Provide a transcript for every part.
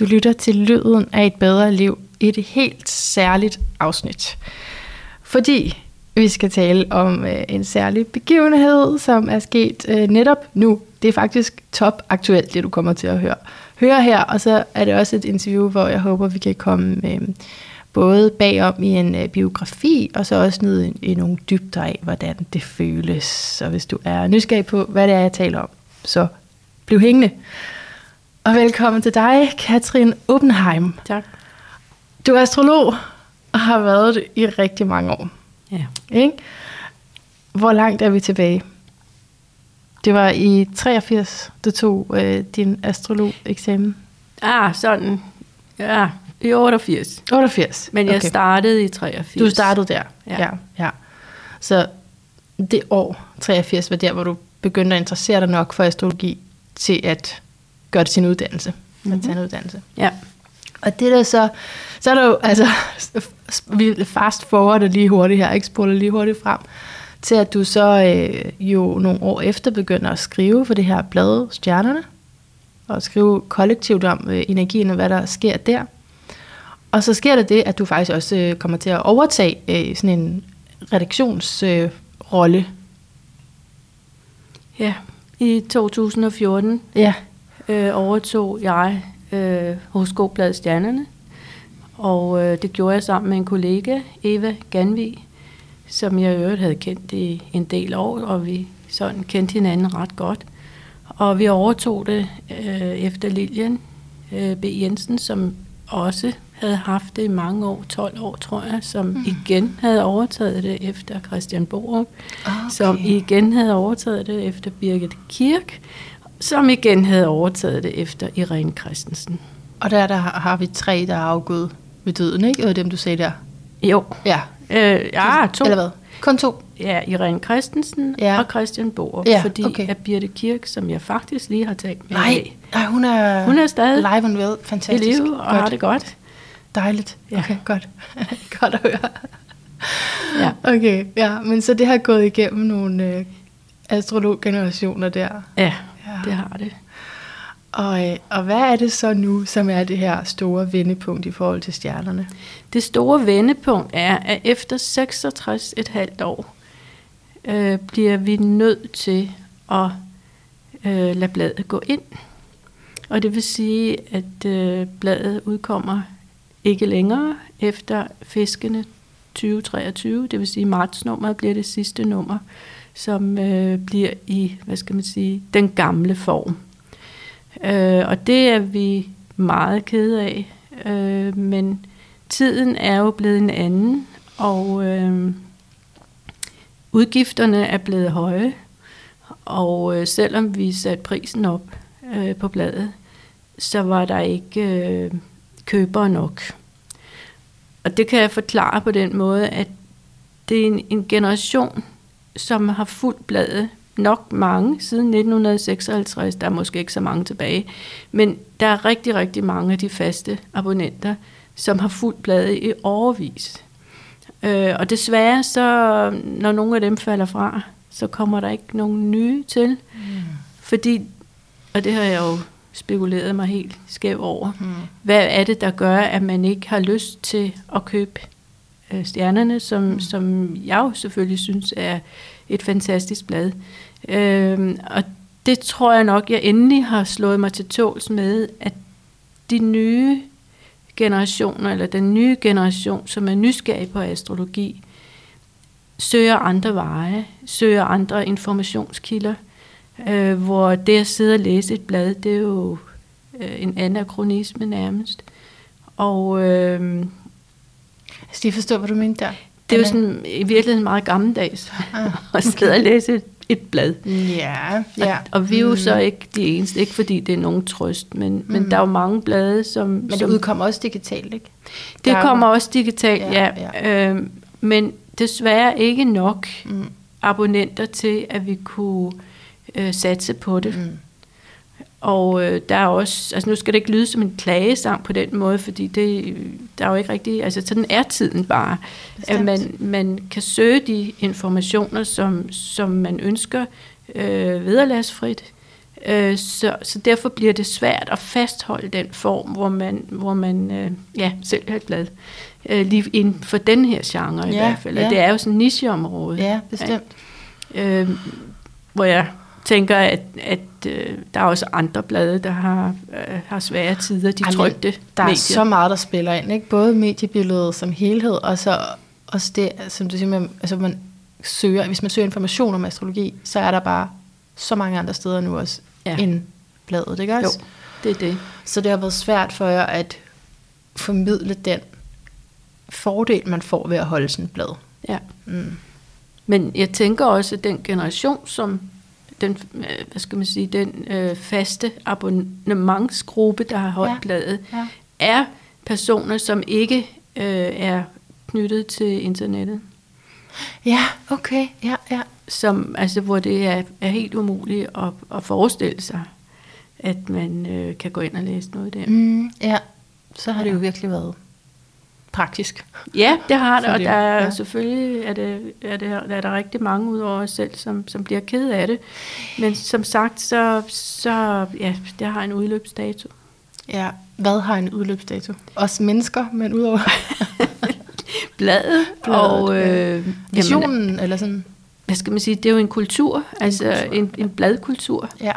Du lytter til Lyden af et bedre liv, et helt særligt afsnit. Fordi vi skal tale om øh, en særlig begivenhed, som er sket øh, netop nu. Det er faktisk top aktuelt, det du kommer til at høre. Høre her, og så er det også et interview, hvor jeg håber, vi kan komme øh, både bagom i en øh, biografi, og så også ned i, i nogle dybder af, hvordan det føles. Så hvis du er nysgerrig på, hvad det er, jeg taler om, så bliv hængende. Og velkommen til dig, Katrin Oppenheim. Tak. Du er astrolog og har været det i rigtig mange år. Ja. Ikke? Hvor langt er vi tilbage? Det var i 83, du tog øh, din astrolog-eksamen. Ah, sådan. Ja, i 88. 88? Men jeg startede i 83. Du startede der? Ja. ja. ja. Så det år, 83, var der, hvor du begyndte at interessere dig nok for astrologi til at gøre det sin uddannelse. Mm-hmm. At tage en uddannelse. Ja. Og det der så, så er der jo, altså, vi fast forwarder lige hurtigt her, ikke spoler lige hurtigt frem, til at du så øh, jo nogle år efter begynder at skrive for det her blad Stjernerne, og skrive kollektivt om øh, energien og hvad der sker der. Og så sker der det, at du faktisk også øh, kommer til at overtage øh, sådan en redaktionsrolle. Øh, ja, i 2014 ja. Øh, overtog jeg øh, horoskopbladet Stjernerne, og øh, det gjorde jeg sammen med en kollega, Eva Ganvi, som jeg i øvrigt havde kendt i en del år, og vi sådan kendte hinanden ret godt. Og vi overtog det øh, efter Lilian øh, B. Jensen, som også havde haft det i mange år, 12 år tror jeg, som mm. igen havde overtaget det efter Christian Borup, okay. som igen havde overtaget det efter Birgit Kirk, som igen havde overtaget det efter Irene Christensen. Og der, der har vi tre, der er afgået ved døden, ikke? Det var dem, du sagde der. Jo. Ja. Øh, ja, to. Eller hvad? Kun to? Ja, Irene Christensen ja. og Christian Borup. Ja, fordi okay. at Birte Kirk, som jeg faktisk lige har talt med nej, nej, hun er, hun er stadig live and well. Fantastisk. i live og godt. har det godt. Dejligt. Ja. Okay, godt. godt at høre. Ja. Okay, ja, men så det har gået igennem nogle øh, astrologgenerationer der. Ja, det har det. Og, øh, og hvad er det så nu, som er det her store vendepunkt i forhold til stjernerne? Det store vendepunkt er, at efter 66 et halvt år, øh, bliver vi nødt til at øh, lade bladet gå ind. Og det vil sige, at øh, bladet udkommer ikke længere efter fiskene 2023, det vil sige martsnummeret bliver det sidste nummer, som øh, bliver i, hvad skal man sige, den gamle form. Øh, og det er vi meget kede af, øh, men tiden er jo blevet en anden, og øh, udgifterne er blevet høje, og øh, selvom vi satte prisen op øh, på bladet, så var der ikke øh, købere nok. Og det kan jeg forklare på den måde, at det er en, en generation, som har fulgt bladet nok mange siden 1956. Der er måske ikke så mange tilbage. Men der er rigtig, rigtig mange af de faste abonnenter, som har fulgt bladet i overvis. Øh, og desværre, så når nogle af dem falder fra, så kommer der ikke nogen nye til. Mm. Fordi, og det har jeg jo spekuleret mig helt skæv over, mm. hvad er det, der gør, at man ikke har lyst til at købe øh, stjernerne, som, mm. som jeg jo selvfølgelig synes er et fantastisk blad. Øhm, og det tror jeg nok, jeg endelig har slået mig til tåls med, at de nye generationer, eller den nye generation, som er nysgerrig på astrologi, søger andre veje, søger andre informationskilder, øh, hvor det at sidde og læse et blad, det er jo øh, en anachronisme nærmest. Og øh, Altså, de forstår, hvad du mente der? det er jo sådan i virkeligheden meget gammeldags Ah, at sidde og læse et, et blad. Ja, ja. Og, og vi er jo Mm. så ikke de eneste, ikke fordi det er nogen trøst, men, mm. men der er jo mange blade, som... Men det som, udkommer også digitalt, ikke? det der er kommer jo- også digitalt, Ja, ja. ja. Øhm, men desværre ikke nok Mm. abonnenter til, at vi kunne øh, satse på det. Mm. Og øh, der er også, altså nu skal det ikke lyde som en klagesang på den måde, fordi det, der er jo ikke rigtig, altså sådan er tiden bare, Bestemt. at man, man kan søge de informationer, som, som man ønsker, øh, vederlagsfrit, Øh, så, så derfor bliver det svært at fastholde den form, hvor man, hvor man øh, ja, selv et blad. Øh, lige inden for den her genre i Ja, hvert fald. ja. Det er jo sådan en nicheområde. Ja, bestemt. Øh, hvor jeg tænker, at, at øh, der er også andre blade, der har, øh, har svære tider, de Ej, men trykte Der er medier. så meget, der spiller ind, ikke? Både mediebilledet som helhed, og så også det, som du siger, man, altså man søger, hvis man søger information om astrologi, så er der bare så mange andre steder nu også, Ja. end bladet, ikke Jo, også? det er det. Så det har været svært for jer at formidle den fordel, man får ved at holde sådan et blad. Ja. Mm. Men jeg tænker også, at den generation, som den, øh, hvad skal man sige, den øh, faste abonnementsgruppe, der har holdt Ja. bladet, Ja. er personer, som ikke øh, er knyttet til internettet. ja, okay, ja, ja. Som, altså, hvor det er, er helt umuligt at, at forestille sig, at man øh, kan gå ind og læse noget der. Mm, ja, så har det Ja. jo virkelig været praktisk. Ja, det har det, og der er ja. selvfølgelig er det, er det, er der rigtig mange ud over os selv, som, som bliver ked af det. Men som sagt, så, så ja, det har en udløbsdato. Ja, hvad har en udløbsdato? Også mennesker, men udover Bladet, Bladet, og øh, jamen, visionen, eller sådan. hvad skal man sige, det er jo en kultur, altså kultur, en, en bladkultur, Ja,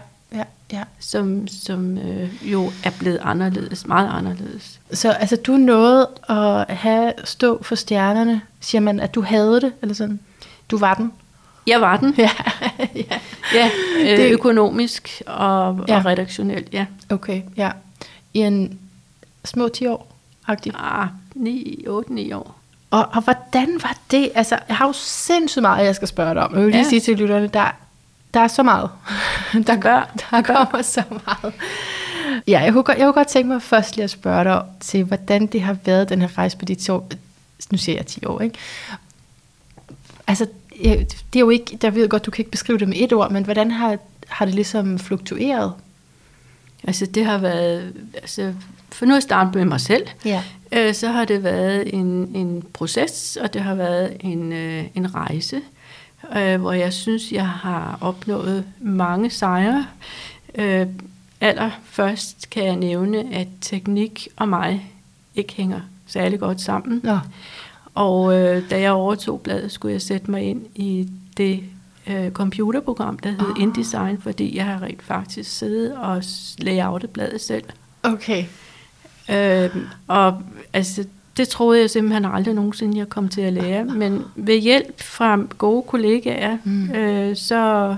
ja, som, som øh, jo er blevet anderledes, meget anderledes. Så altså, du nåede at have stå for stjernerne. Siger man, at du havde det, eller sådan? Du var den? Jeg var den, Ja, ja. ja, øh, Det- økonomisk og, Ja. og redaktionelt, ja. Okay, ja. I en små 10 år, agtigt. Ah, 9, 8-9 år. Og, og hvordan var det? Altså, jeg har jo sindssygt meget, jeg skal spørge dig om. Jeg vil lige Ja. sige til lytterne, der, der er så meget. Der, Gør, der kommer så meget. Ja, jeg kunne, godt, jeg kunne godt tænke mig først lige at spørge dig til, hvordan det har været, den her rejse på de 10 år. Nu siger jeg 10 år, ikke? Altså, jeg- det er jo ikke, der ved jeg godt, du kan ikke beskrive det med et ord, men hvordan har, har det ligesom fluktueret? Altså det har været, altså for nu at starte med mig selv, Ja. øh, så har det været en, en proces, og det har været en, øh, en rejse, øh, hvor jeg synes, jeg har opnået mange sejre. Øh, allerførst kan jeg nævne, at teknik og mig ikke hænger særlig godt sammen. Nå, Og øh, da jeg overtog bladet, skulle jeg sætte mig ind i det øh, computerprogram, der hed Ah. InDesign, fordi jeg har rent faktisk siddet og layoutet bladet selv. okay. Øh, og altså, det troede jeg simpelthen aldrig nogensinde, jeg kom til at lære. Men ved hjælp fra gode kollegaer, Mm. øh, så,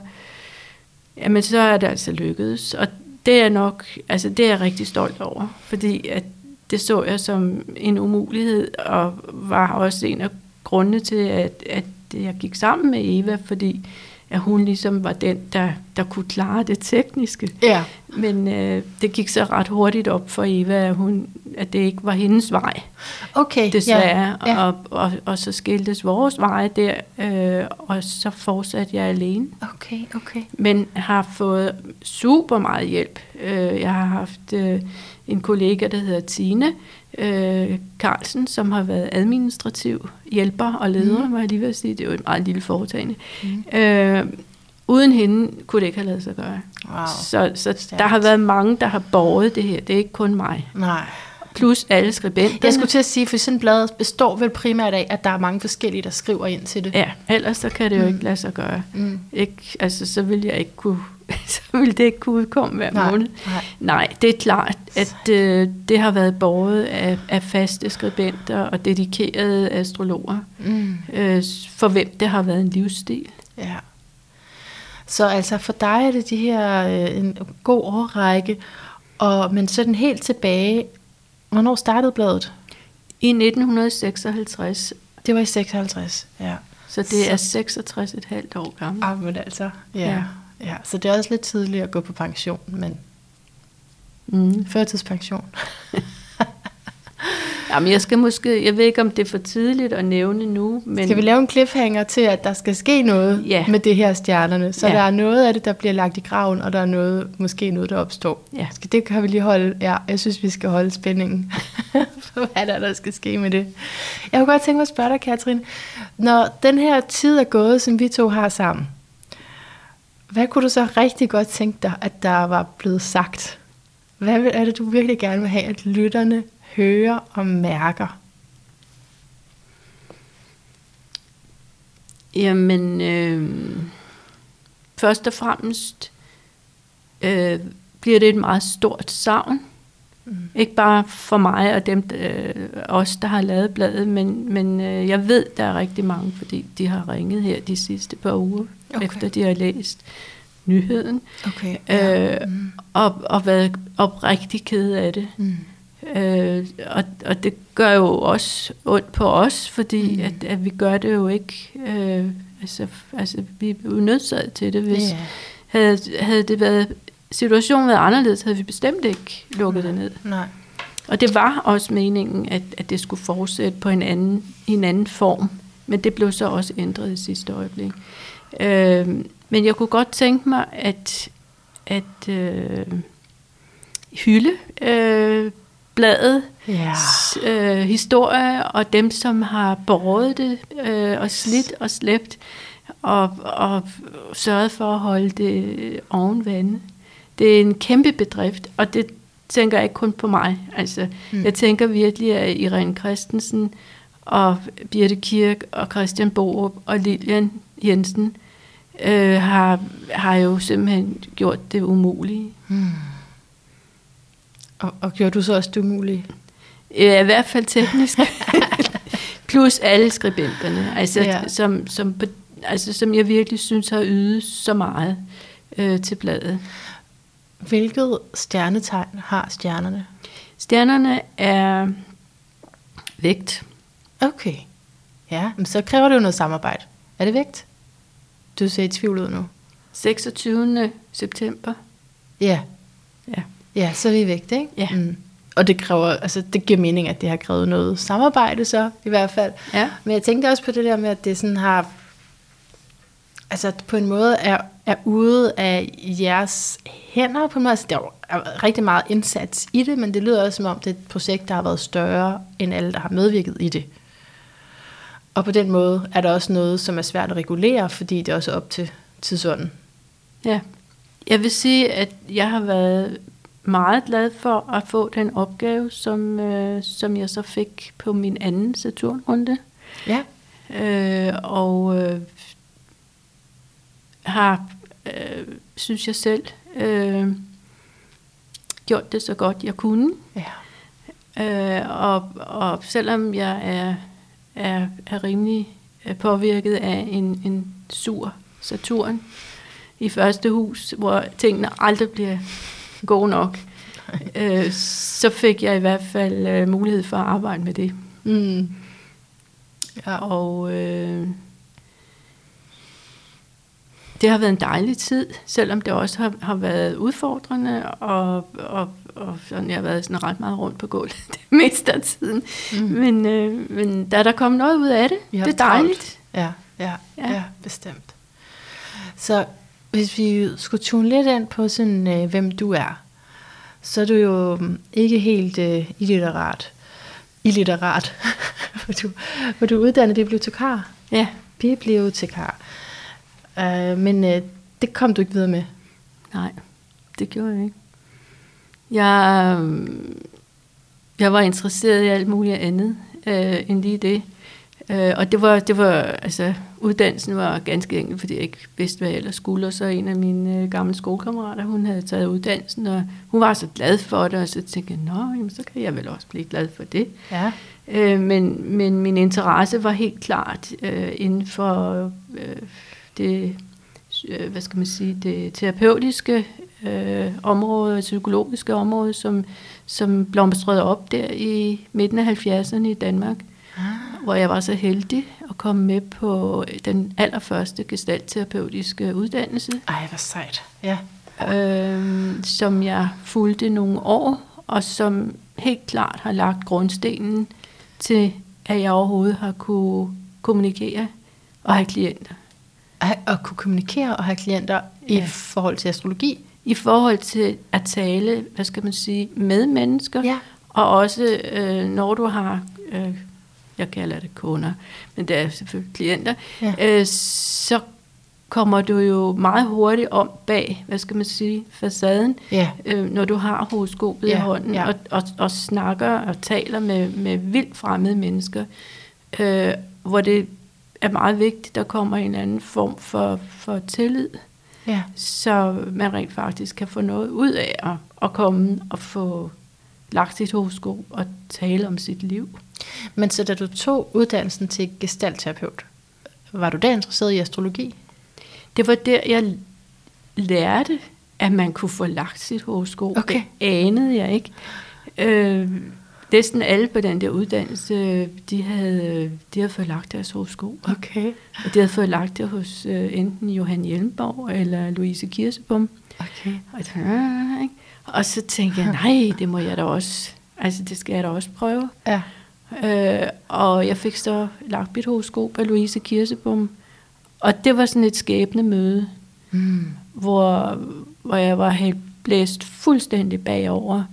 jamen, så er det altså lykkedes. Og det er nok, altså det er jeg rigtig stolt over, fordi at det så jeg som en umulighed, og var også en af grundene til, at, at jeg gik sammen med Eva, fordi at hun ligesom var den, der, der kunne klare det tekniske. Ja. Men øh, det gik så ret hurtigt op for Eva, at, hun, at det ikke var hendes vej, Okay. desværre. Ja. ja. Og, og, og så skiltes vores veje der, øh, og så fortsatte jeg alene. Okay, okay. Men har fået super meget hjælp. Øh, jeg har haft øh, en kollega, der hedder Tine øh, Carlsen, som har været administrativ hjælper og leder, mm. må jeg lige vil sige. Det er jo et meget lille foretagende. Mm. Øh, uden hende kunne det ikke have lavet sig gøre. Wow. Så, så Stærkt. der har været mange, der har båret det her. Det er ikke kun mig. Nej. Plus alle skribenterne. Jeg skulle til at sige, for sådan blad består vel primært af, at der er mange forskellige, der skriver ind til det. Ja, ellers så kan det jo Mm. ikke lade sig gøre. Mm. Ikke, altså, så vil jeg ikke kunne, så vil det ikke kunne udkomme hver Nej, måned. nej. Nej, det er klart, at øh, det har været båret af, af faste skribenter og dedikerede astrologer, Mm. øh, for hvem det har været en livsstil. Ja. Så altså for dig er det de her øh, en god årrække, og, men sådan helt tilbage, hvornår startede bladet? I 1956, Det var i 56, ja. så det er 66 et halvt år gammel. Ah, men altså, ja. Ja. ja. ja. Så det er også lidt tidligt at gå på pension, men Mm. førtidspension. Jamen, jeg skal måske, jeg ved ikke, om det er for tidligt at nævne nu, men Skal vi lave en cliffhanger til, at der skal ske noget Ja. med det her stjernerne? Så Ja. der er noget af det, der bliver lagt i graven, og der er noget, måske noget, der opstår. Ja. Skal, det kan vi lige holde. Ja, jeg synes, vi skal holde spændingen. for hvad der, er, der skal ske med det. Jeg kunne godt tænke mig at spørge dig, Katrin. Når den her tid er gået, som vi to har sammen, Hvad kunne du så rigtig godt tænke dig, at der var blevet sagt? Hvad er det, du virkelig gerne vil have, at lytterne hører og mærker? Jamen, øh, først og fremmest øh, bliver det et meget stort savn. Mm. Ikke bare for mig og dem, øh, os, der har lavet bladet, men, men øh, jeg ved, der er rigtig mange, fordi de har ringet her de sidste par uger, okay. efter de har læst nyheden. Okay, ja. øh, mm. og, og været oprigtig ked af det. Mm. Øh, og, og det gør jo også ondt på os, fordi mm. at, at vi gør det jo ikke. Øh, altså, altså, vi er jo nødsaget til det. Hvis, yeah. havde, havde det været situationen været anderledes, havde vi bestemt ikke lukket Nej. det ned. Nej. Og det var også meningen, at, at det skulle fortsætte på en anden, en anden form. Men det blev så også ændret i sidste øjeblik. Øh, men jeg kunne godt tænke mig, at, at øh, hylde øh, bladet, Ja. øh, historie, og dem, som har båret det, øh, og slidt og slæbt, og, og sørget for at holde det oven vande. Det er en kæmpe bedrift, og det tænker jeg ikke kun på mig. Altså, mm. Jeg tænker virkelig, at Irene Christensen og Birte Kirk og Christian Borup og Lilian Jensen øh, har, har jo simpelthen gjort det umulige. Mm. Og, og gjorde du så også det umulige? Ja, i hvert fald teknisk. Plus alle skribenterne, altså, Ja. som, som, altså, som jeg virkelig synes har ydet så meget øh, til bladet. Hvilket stjernetegn har stjernerne? Stjernerne er vægt. Okay. Ja, men så kræver det jo noget samarbejde. Er det vægt? Du ser i tvivl ud nu. 26. september. Ja. Ja. Så er vi vægt, ikke? Ja. Mm. Og det kræver, altså det giver mening, at det har krævet noget samarbejde så, i hvert fald. Ja. Men jeg tænkte også på det der med, at det sådan har, altså på en måde er, er ude af jeres hænder på en måde. Altså, der er er rigtig meget indsats i det, men det lyder også som om, det er et projekt, der har været større end alle, der har medvirket i det. Og på den måde er der også noget, som er svært at regulere, fordi det er også op til tidsånden. ja. Jeg vil sige, at jeg har været meget glad for at få den opgave, som, øh, som jeg så fik på min anden Saturnrunde. Ja. Øh, og øh, har, øh, synes jeg selv, øh, gjort det så godt jeg kunne. Ja. Øh, og, og selvom jeg er, er, er rimelig øh, påvirket af en, en sur Saturn i første hus, hvor tingene aldrig bliver gode nok, øh, så fik jeg i hvert fald øh, mulighed for at arbejde med det. Mm. Ja. Og øh, det har været en dejlig tid, selvom det også har, har været udfordrende, og, og, og sådan, jeg har været sådan ret meget rundt på gulvet det meste af tiden. Mm. Men, øh, men da der kom noget ud af det, det er travlt. dejligt. Ja, ja, Ja. ja, bestemt. Så hvis vi skulle tune lidt ind på sådan, øh, hvem du er, så er du jo mm, ikke helt øh, illiterat. Illiterat. hvor, du, hvor du er uddannet bibliotekar. Ja, Bibliotekar. Øh, men øh, det kom du ikke videre med. nej, det gjorde jeg ikke. Jeg, øh, jeg var interesseret i alt muligt andet øh, end lige det. Øh, og det var, det var, altså, uddannelsen var ganske enkelt, fordi jeg ikke vidste, hvad jeg ellers skulle. Og så en af mine øh, gamle skolekammerater, hun havde taget uddannelsen, og hun var så glad for det, og så tænkte jeg, nå, jamen, så kan jeg vel også blive glad for det. Ja. Øh, men, men min interesse var helt klart øh, inden for øh, det, øh, hvad skal man sige, det terapeutiske øh, område, psykologiske område, som, som blomstrede op der i midten af 70'erne i Danmark, Ah. hvor jeg var så heldig at komme med på den allerførste gestaltterapeutiske uddannelse Ej, hvor sejt. Ja. øh, som jeg fulgte nogle år, og som helt klart har lagt grundstenen til, at jeg overhovedet har kunne kommunikere og have klienter. At, kunne kommunikere og have klienter i Ja. forhold til astrologi. I forhold til at tale, hvad skal man sige, med mennesker, Ja. og også øh, når du har, øh, jeg kalder det kunder, men det er selvfølgelig klienter, Ja. øh, så kommer du jo meget hurtigt om bag, hvad skal man sige, facaden, Ja. øh, når du har horoskopet Ja, i hånden, ja. og, og, og snakker og taler med, med vildt fremmede mennesker, øh, hvor det er meget vigtigt, at der kommer en anden form for, for tillid, Ja. så man rent faktisk kan få noget ud af at, at komme og få lagt sit horoskop og tale om sit liv. Men så da du tog uddannelsen til gestaltterapeut, var du da interesseret i astrologi? Det var der, jeg lærte, at man kunne få lagt sit horoskop. Okay. Det anede jeg ikke. Øh, næsten alle på den der uddannelse, de havde, de havde fået lagt deres horoskop. Okay. Og de havde fået lagt det hos øh, enten Johan Hjelmborg eller Louise Kirsebom. Okay. Og, "Ah," ikke? og så tænkte jeg, nej, det må jeg da også. Altså, det skal jeg da også prøve. Ja. Øh, og jeg fik så lagt mit horoskop af Louise Kirsebom. Og det var sådan et skæbne møde, Mm. hvor, hvor jeg var helt blæst fuldstændig bagover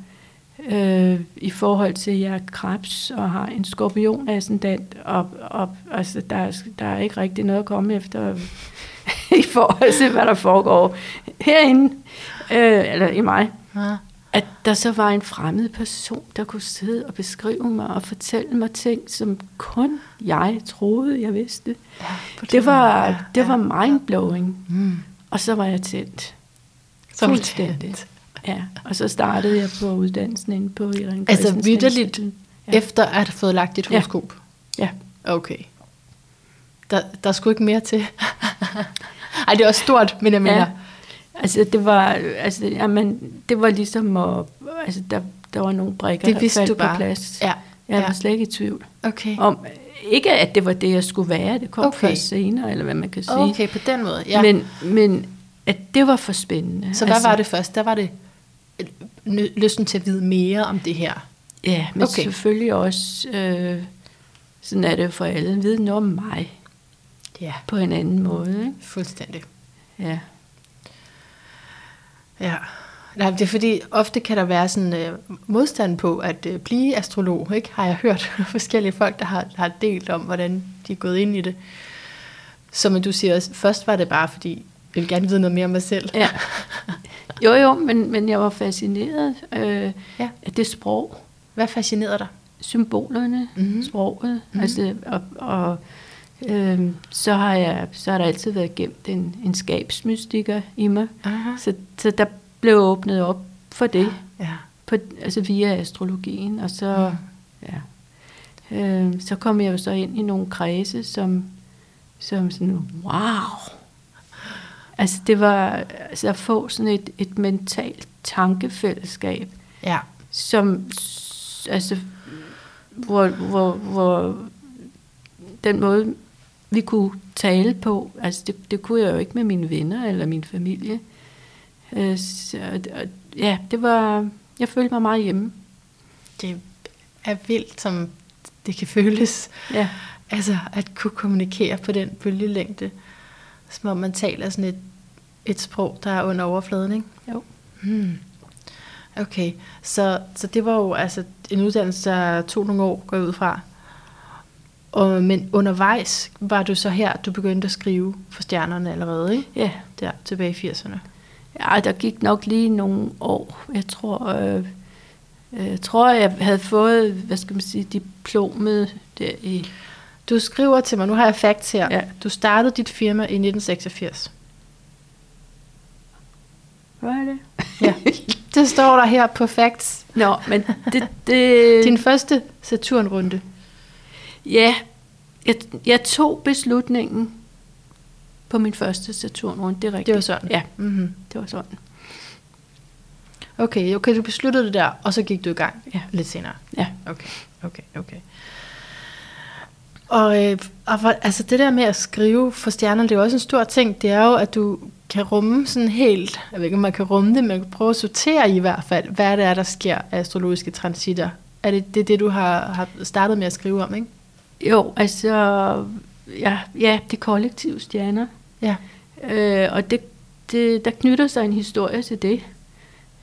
øh, i forhold til, at jeg er krebs og har en skorpion ascendant, og, og altså, der, er, der er ikke rigtig noget at komme efter i forhold til, hvad der foregår herinde, øh, eller i mig. Ja. At der så var en fremmed person, der kunne sidde og beskrive mig og fortælle mig ting, som kun jeg troede, jeg vidste. Ja, Det var, ja, det ja. var mindblowing. Mm. Og så var jeg tændt. Så Fuldstændig. tændt. Ja, og så startede jeg på uddannelsen inde på Irene Altså Institut. Ja. Efter at have fået lagt dit Ja. horoskop? Ja. Okay. Der, der er sgu ikke mere til. Ej, det er også stort, men jeg mener... Ja. Altså det var, altså, jamen, det var ligesom at, altså der, der var nogle brækker, Det der faldt du på bare. plads. Ja. Jeg ja. var slet ikke i tvivl. Okay. Om, ikke at det var det, jeg skulle være, det kom Okay. først senere, eller hvad man kan sige. Okay, på den måde, ja. Men, men at det var for spændende. så hvad altså, var det først? Der var det lysten til at vide mere om det her. Ja, men Okay. selvfølgelig også, øh, sådan er det for alle, vide noget om mig Ja, på en anden måde. Ikke? fuldstændig. Ja. Ja. Nej, det er fordi, ofte kan der være sådan øh, modstand på at øh, blive astrolog, ikke? Har jeg hørt forskellige folk, der har, har delt om, hvordan de er gået ind i det. Som du siger, først var det bare fordi, jeg vil gerne vide noget mere om mig selv. ja. Jo, jo, men, men jeg var fascineret øh, Ja. af det sprog, Hvad fascinerede dig? symbolerne, Mhm. mm-hmm. sproget. Mhm. Mm-hmm. Altså, og, og øh, så, har jeg, så har der altid været gemt en, en skabsmystiker i mig. Aha. Så, så der blev åbnet op for det. Ja. på, altså via astrologien, og så, ja, øh, så kom jeg jo så ind i nogle kredse, som, som sådan, wow, altså det var altså at få sådan et, et mentalt tankefællesskab, Ja. som, altså, hvor, hvor, hvor den måde, vi kunne tale på, altså det, det kunne jeg jo ikke med mine venner eller min familie. Øh, så, ja, det var, jeg følte mig meget hjemme. Det er vildt, som det kan føles. Ja, Altså at kunne kommunikere på den bølgelængde. Som om man taler sådan et, et sprog, der er under overfladen, ikke? jo. Hmm. Okay, så, så det var jo altså en uddannelse, der tog nogle år, går ud fra. Og, men undervejs var du så her, du begyndte at skrive for stjernerne allerede, ikke? Ja. Der, tilbage i 80'erne. ja, der gik nok lige nogle år. Jeg tror, øh, øh, jeg tror, jeg havde fået, hvad skal man sige, diplomet der i... Du skriver til mig, nu har jeg facts her. Ja. Du startede dit firma i 1986. Hvad er det? Ja. det står der her på facts. Nå, men det... det Din første Saturn-runde. Ja, jeg, jeg tog beslutningen på min første Saturnrunde, det er rigtigt. Det var sådan? Ja, Mm-hmm. det var sådan. Okay, okay, du besluttede det der, og så gik du i gang Ja. lidt senere. Ja. Okay, okay, okay. Og, øh, og hvor, altså det der med at skrive for stjernerne, det er jo også en stor ting. Det er jo, at du kan rumme sådan helt, jeg ved ikke, om man kan rumme det, men man kan prøve at sortere i hvert fald, hvad det er, der sker af astrologiske transitter. Er det det, det du har, har startet med at skrive om, ikke? Jo, altså, ja, ja det kollektive stjerner. Ja. Øh, og det, det, der knytter sig en historie til det,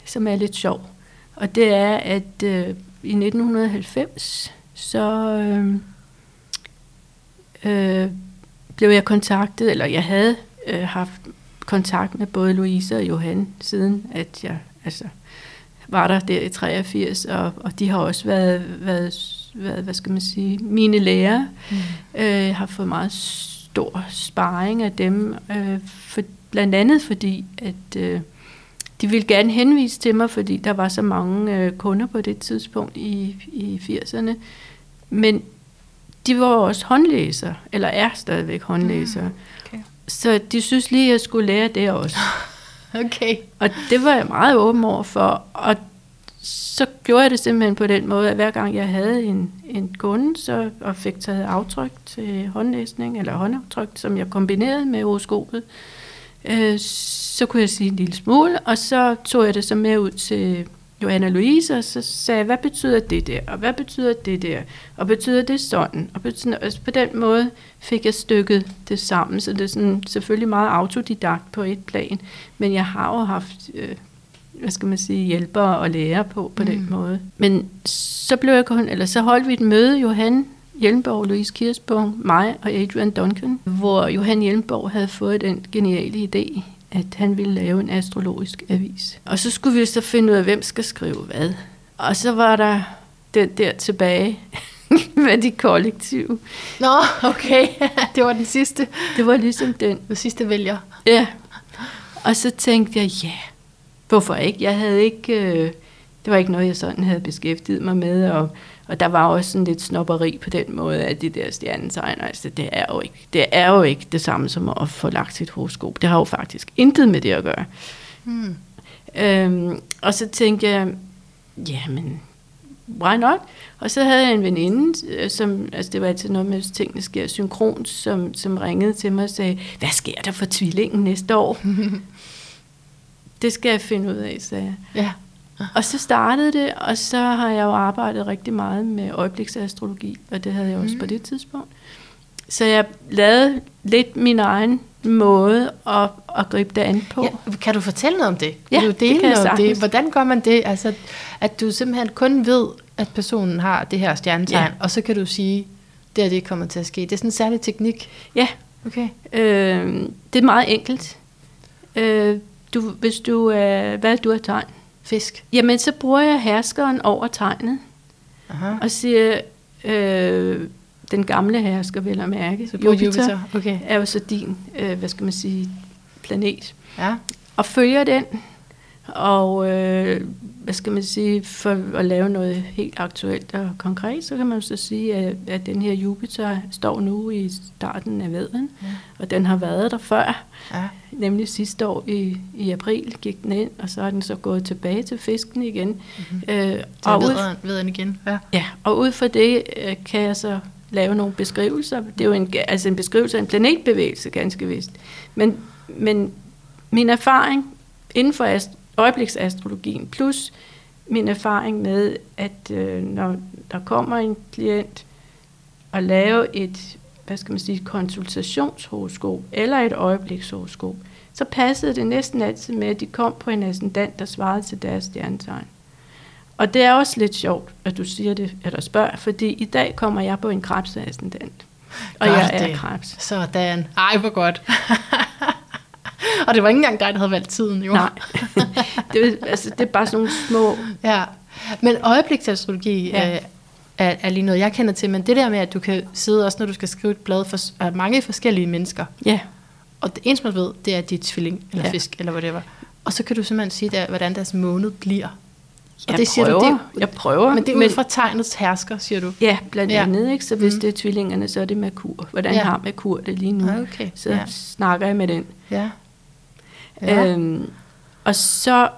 som er lidt sjov. Og det er, at øh, i 1990, så øh, øh, blev jeg kontaktet, eller jeg havde øh, haft kontakt med både Louise og Johan, siden at jeg altså, var der der i 83, og, og de har også været, været, været hvad skal man sige, mine lærere. Mm. Øh, har fået meget stor sparring af dem, øh, for, blandt andet fordi, at øh, de ville gerne henvise til mig, fordi der var så mange øh, kunder på det tidspunkt i, i 80'erne. Men de var også håndlæser, eller er stadigvæk håndlæsere. Mm, okay. Så de synes lige, at jeg skulle lære det også. Okay. Og det var jeg meget åben over for, og så gjorde jeg det simpelthen på den måde, at hver gang jeg havde en, en kunde, så, og fik taget aftryk til håndlæsning, eller håndaftryk, som jeg kombinerede med horoskopet, øh, så kunne jeg sige en lille smule, og så tog jeg det så med ud til Johanna Louise, og så sagde jeg, hvad betyder det der, og hvad betyder det der, og betyder det sådan, og betyder, altså på den måde fik jeg stykket det sammen, så det er sådan, selvfølgelig meget autodidakt på et plan, men jeg har jo haft, øh, hvad skal man sige, hjælpere og lærer på på mm. den måde. Men så blev jeg kun, eller så holdt vi et møde, Johan Hjelmborg, Louise Kirsborg, mig og Adrian Duncan, hvor Johan Hjelmborg havde fået den geniale idé, at han ville lave en astrologisk avis. Og så skulle vi så finde ud af, hvem skal skrive hvad. Og så var der den der tilbage med de kollektive. Nå, okay. det var den sidste. Det var ligesom den. Den sidste vælger. Ja. Og så tænkte jeg, ja, hvorfor ikke? Jeg havde ikke, øh, det var ikke noget, jeg sådan havde beskæftiget mig med, og og der var også sådan lidt snopperi på den måde, at de der stjernetegn, altså det er jo ikke det, er jo ikke det samme som at få lagt sit horoskop. Det har jo faktisk intet med det at gøre. Hmm. Øhm, og så tænkte jeg, jamen, why not? Og så havde jeg en veninde, øh, som, altså det var altid noget med, at tingene sker synkront, som, som ringede til mig og sagde, hvad sker der for tvillingen næste år? det skal jeg finde ud af, sagde jeg. Ja. Og så startede det, og så har jeg jo arbejdet rigtig meget med øjebliksastrologi, og det havde jeg også mm. på det tidspunkt. Så jeg lavede lidt min egen måde at, at gribe det an på. Ja, kan du fortælle noget om det? Kan ja, du dele det kan noget om det? Hvordan gør man det? Altså, at du simpelthen kun ved, at personen har det her stjernetegn, ja. og så kan du sige, det er det kommer til at ske. Det er sådan en særlig teknik. Ja. Okay. Øh, det er meget enkelt. Øh, du, hvis du, øh, hvad du er tegn? fisk? Jamen, så bruger jeg herskeren over tegnet. Aha. Og siger, øh, den gamle hersker, vil jeg mærke, så Jupiter, Jupiter. Okay. er jo så din, øh, hvad skal man sige, planet. Ja. Og følger den, og øh, hvad skal man sige, for at lave noget helt aktuelt og konkret, så kan man så sige, at, at den her Jupiter står nu i starten af veden, ja. og den har været der før. Ja. Nemlig sidste år i, i april gik den ind, og så er den så gået tilbage til fisken igen. Mm-hmm. Øh, og ud, veden igen. Ja. ja, og ud fra det øh, kan jeg så lave nogle beskrivelser. Det er jo en, altså en beskrivelse af en planetbevægelse, ganske vist. Men, men min erfaring inden for ast- øjebliksastrologien, plus min erfaring med, at øh, når der kommer en klient og laver et, hvad skal man sige, konsultationshoroskop eller et øjeblikshoroskop, så passede det næsten altid med, at de kom på en ascendant, der svarede til deres stjernetegn. Og det er også lidt sjovt, at du siger det, eller spørger, fordi i dag kommer jeg på en krebsascendant. Og Gør jeg er det. krebs. Sådan. Ej, hvor godt. og det var ikke engang dig, der havde valgt tiden, jo. Nej, det, altså, det er bare sådan nogle små... Ja, men øjebliksastrologi ja. øh, er, er lige noget, jeg kender til, men det der med, at du kan sidde også, når du skal skrive et blad for mange forskellige mennesker, ja. og det eneste, man ved, det er dit tvilling, eller ja. fisk, eller whatever. Og så kan du simpelthen sige, der, hvordan deres måned bliver. Og jeg det siger prøver, du, det, jeg prøver. Men det er ud fra tegnets hersker, siger du? Ja, blandt ja. andet. Ikke? Så hvis mm. det er tvillingerne, så er det Merkur. Hvordan ja. har Merkur det lige nu? Okay. Så ja. snakker jeg med den. Ja. Ja. Øhm, og så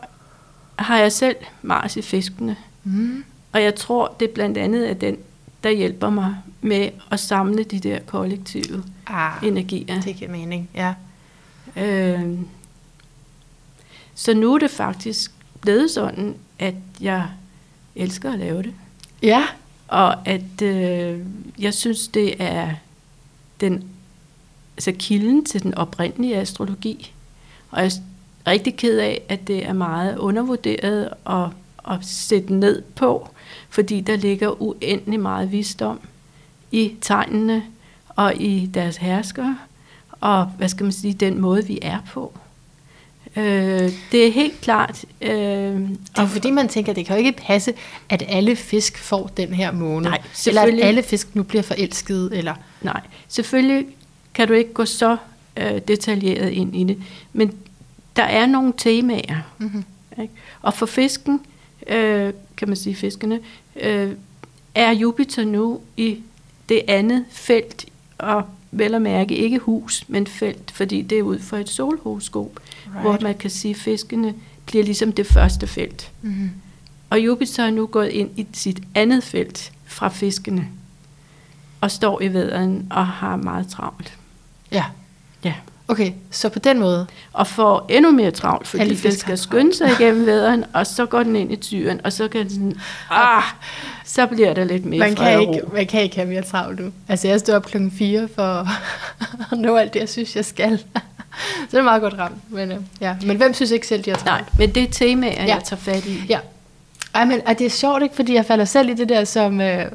har jeg selv Mars i fiskene. Mm. Og jeg tror, det er blandt andet er den, der hjælper mig med at samle de der kollektive ah, energier. Det giver mening, ja. Øhm, så nu er det faktisk blevet sådan, at jeg elsker at lave det. Ja. Og at øh, jeg synes, det er den, altså kilden til den oprindelige astrologi. Og jeg er rigtig ked af, at det er meget undervurderet at, at sætte ned på, fordi der ligger uendelig meget visdom i tegnene og i deres herskere. og hvad skal man sige, den måde, vi er på. Øh, det er helt klart. Øh, Det er jo fordi, man tænker, at det kan jo ikke passe, at alle fisk får den her måned. Nej, eller at alle fisk nu bliver forelskede. Eller... Nej, selvfølgelig kan du ikke gå så øh, detaljeret ind i det, men der er nogle temaer. Mm-hmm. Ikke? Og for fisken, øh, kan man sige fiskene, øh, er Jupiter nu i det andet felt, og vel at mærke ikke hus, men felt, fordi det er ud fra et solhoroskop, right. hvor man kan sige, at fiskene bliver ligesom det første felt. Mm-hmm. Og Jupiter er nu gået ind i sit andet felt fra fiskene, og står i væderen og har meget travlt. Ja, Ja. okay. Så på den måde. Og får endnu mere travlt, fordi den skal skynde sig igennem væderen, og så går den ind i tyren, og så kan den sådan, ah, så bliver der lidt mere Man kan, ikke, ro. man kan ikke have mere travlt nu. Altså, jeg står op klokken 4 for at nå alt det, jeg synes, jeg skal. Så det er meget godt ramt. Men, øh, ja. men hvem synes ikke selv, de har travlt? Nej, men det er temaer, Ja. jeg tager fat i. Ja. Ej, men og det er sjovt, ikke? Fordi jeg falder selv i det der, som øh,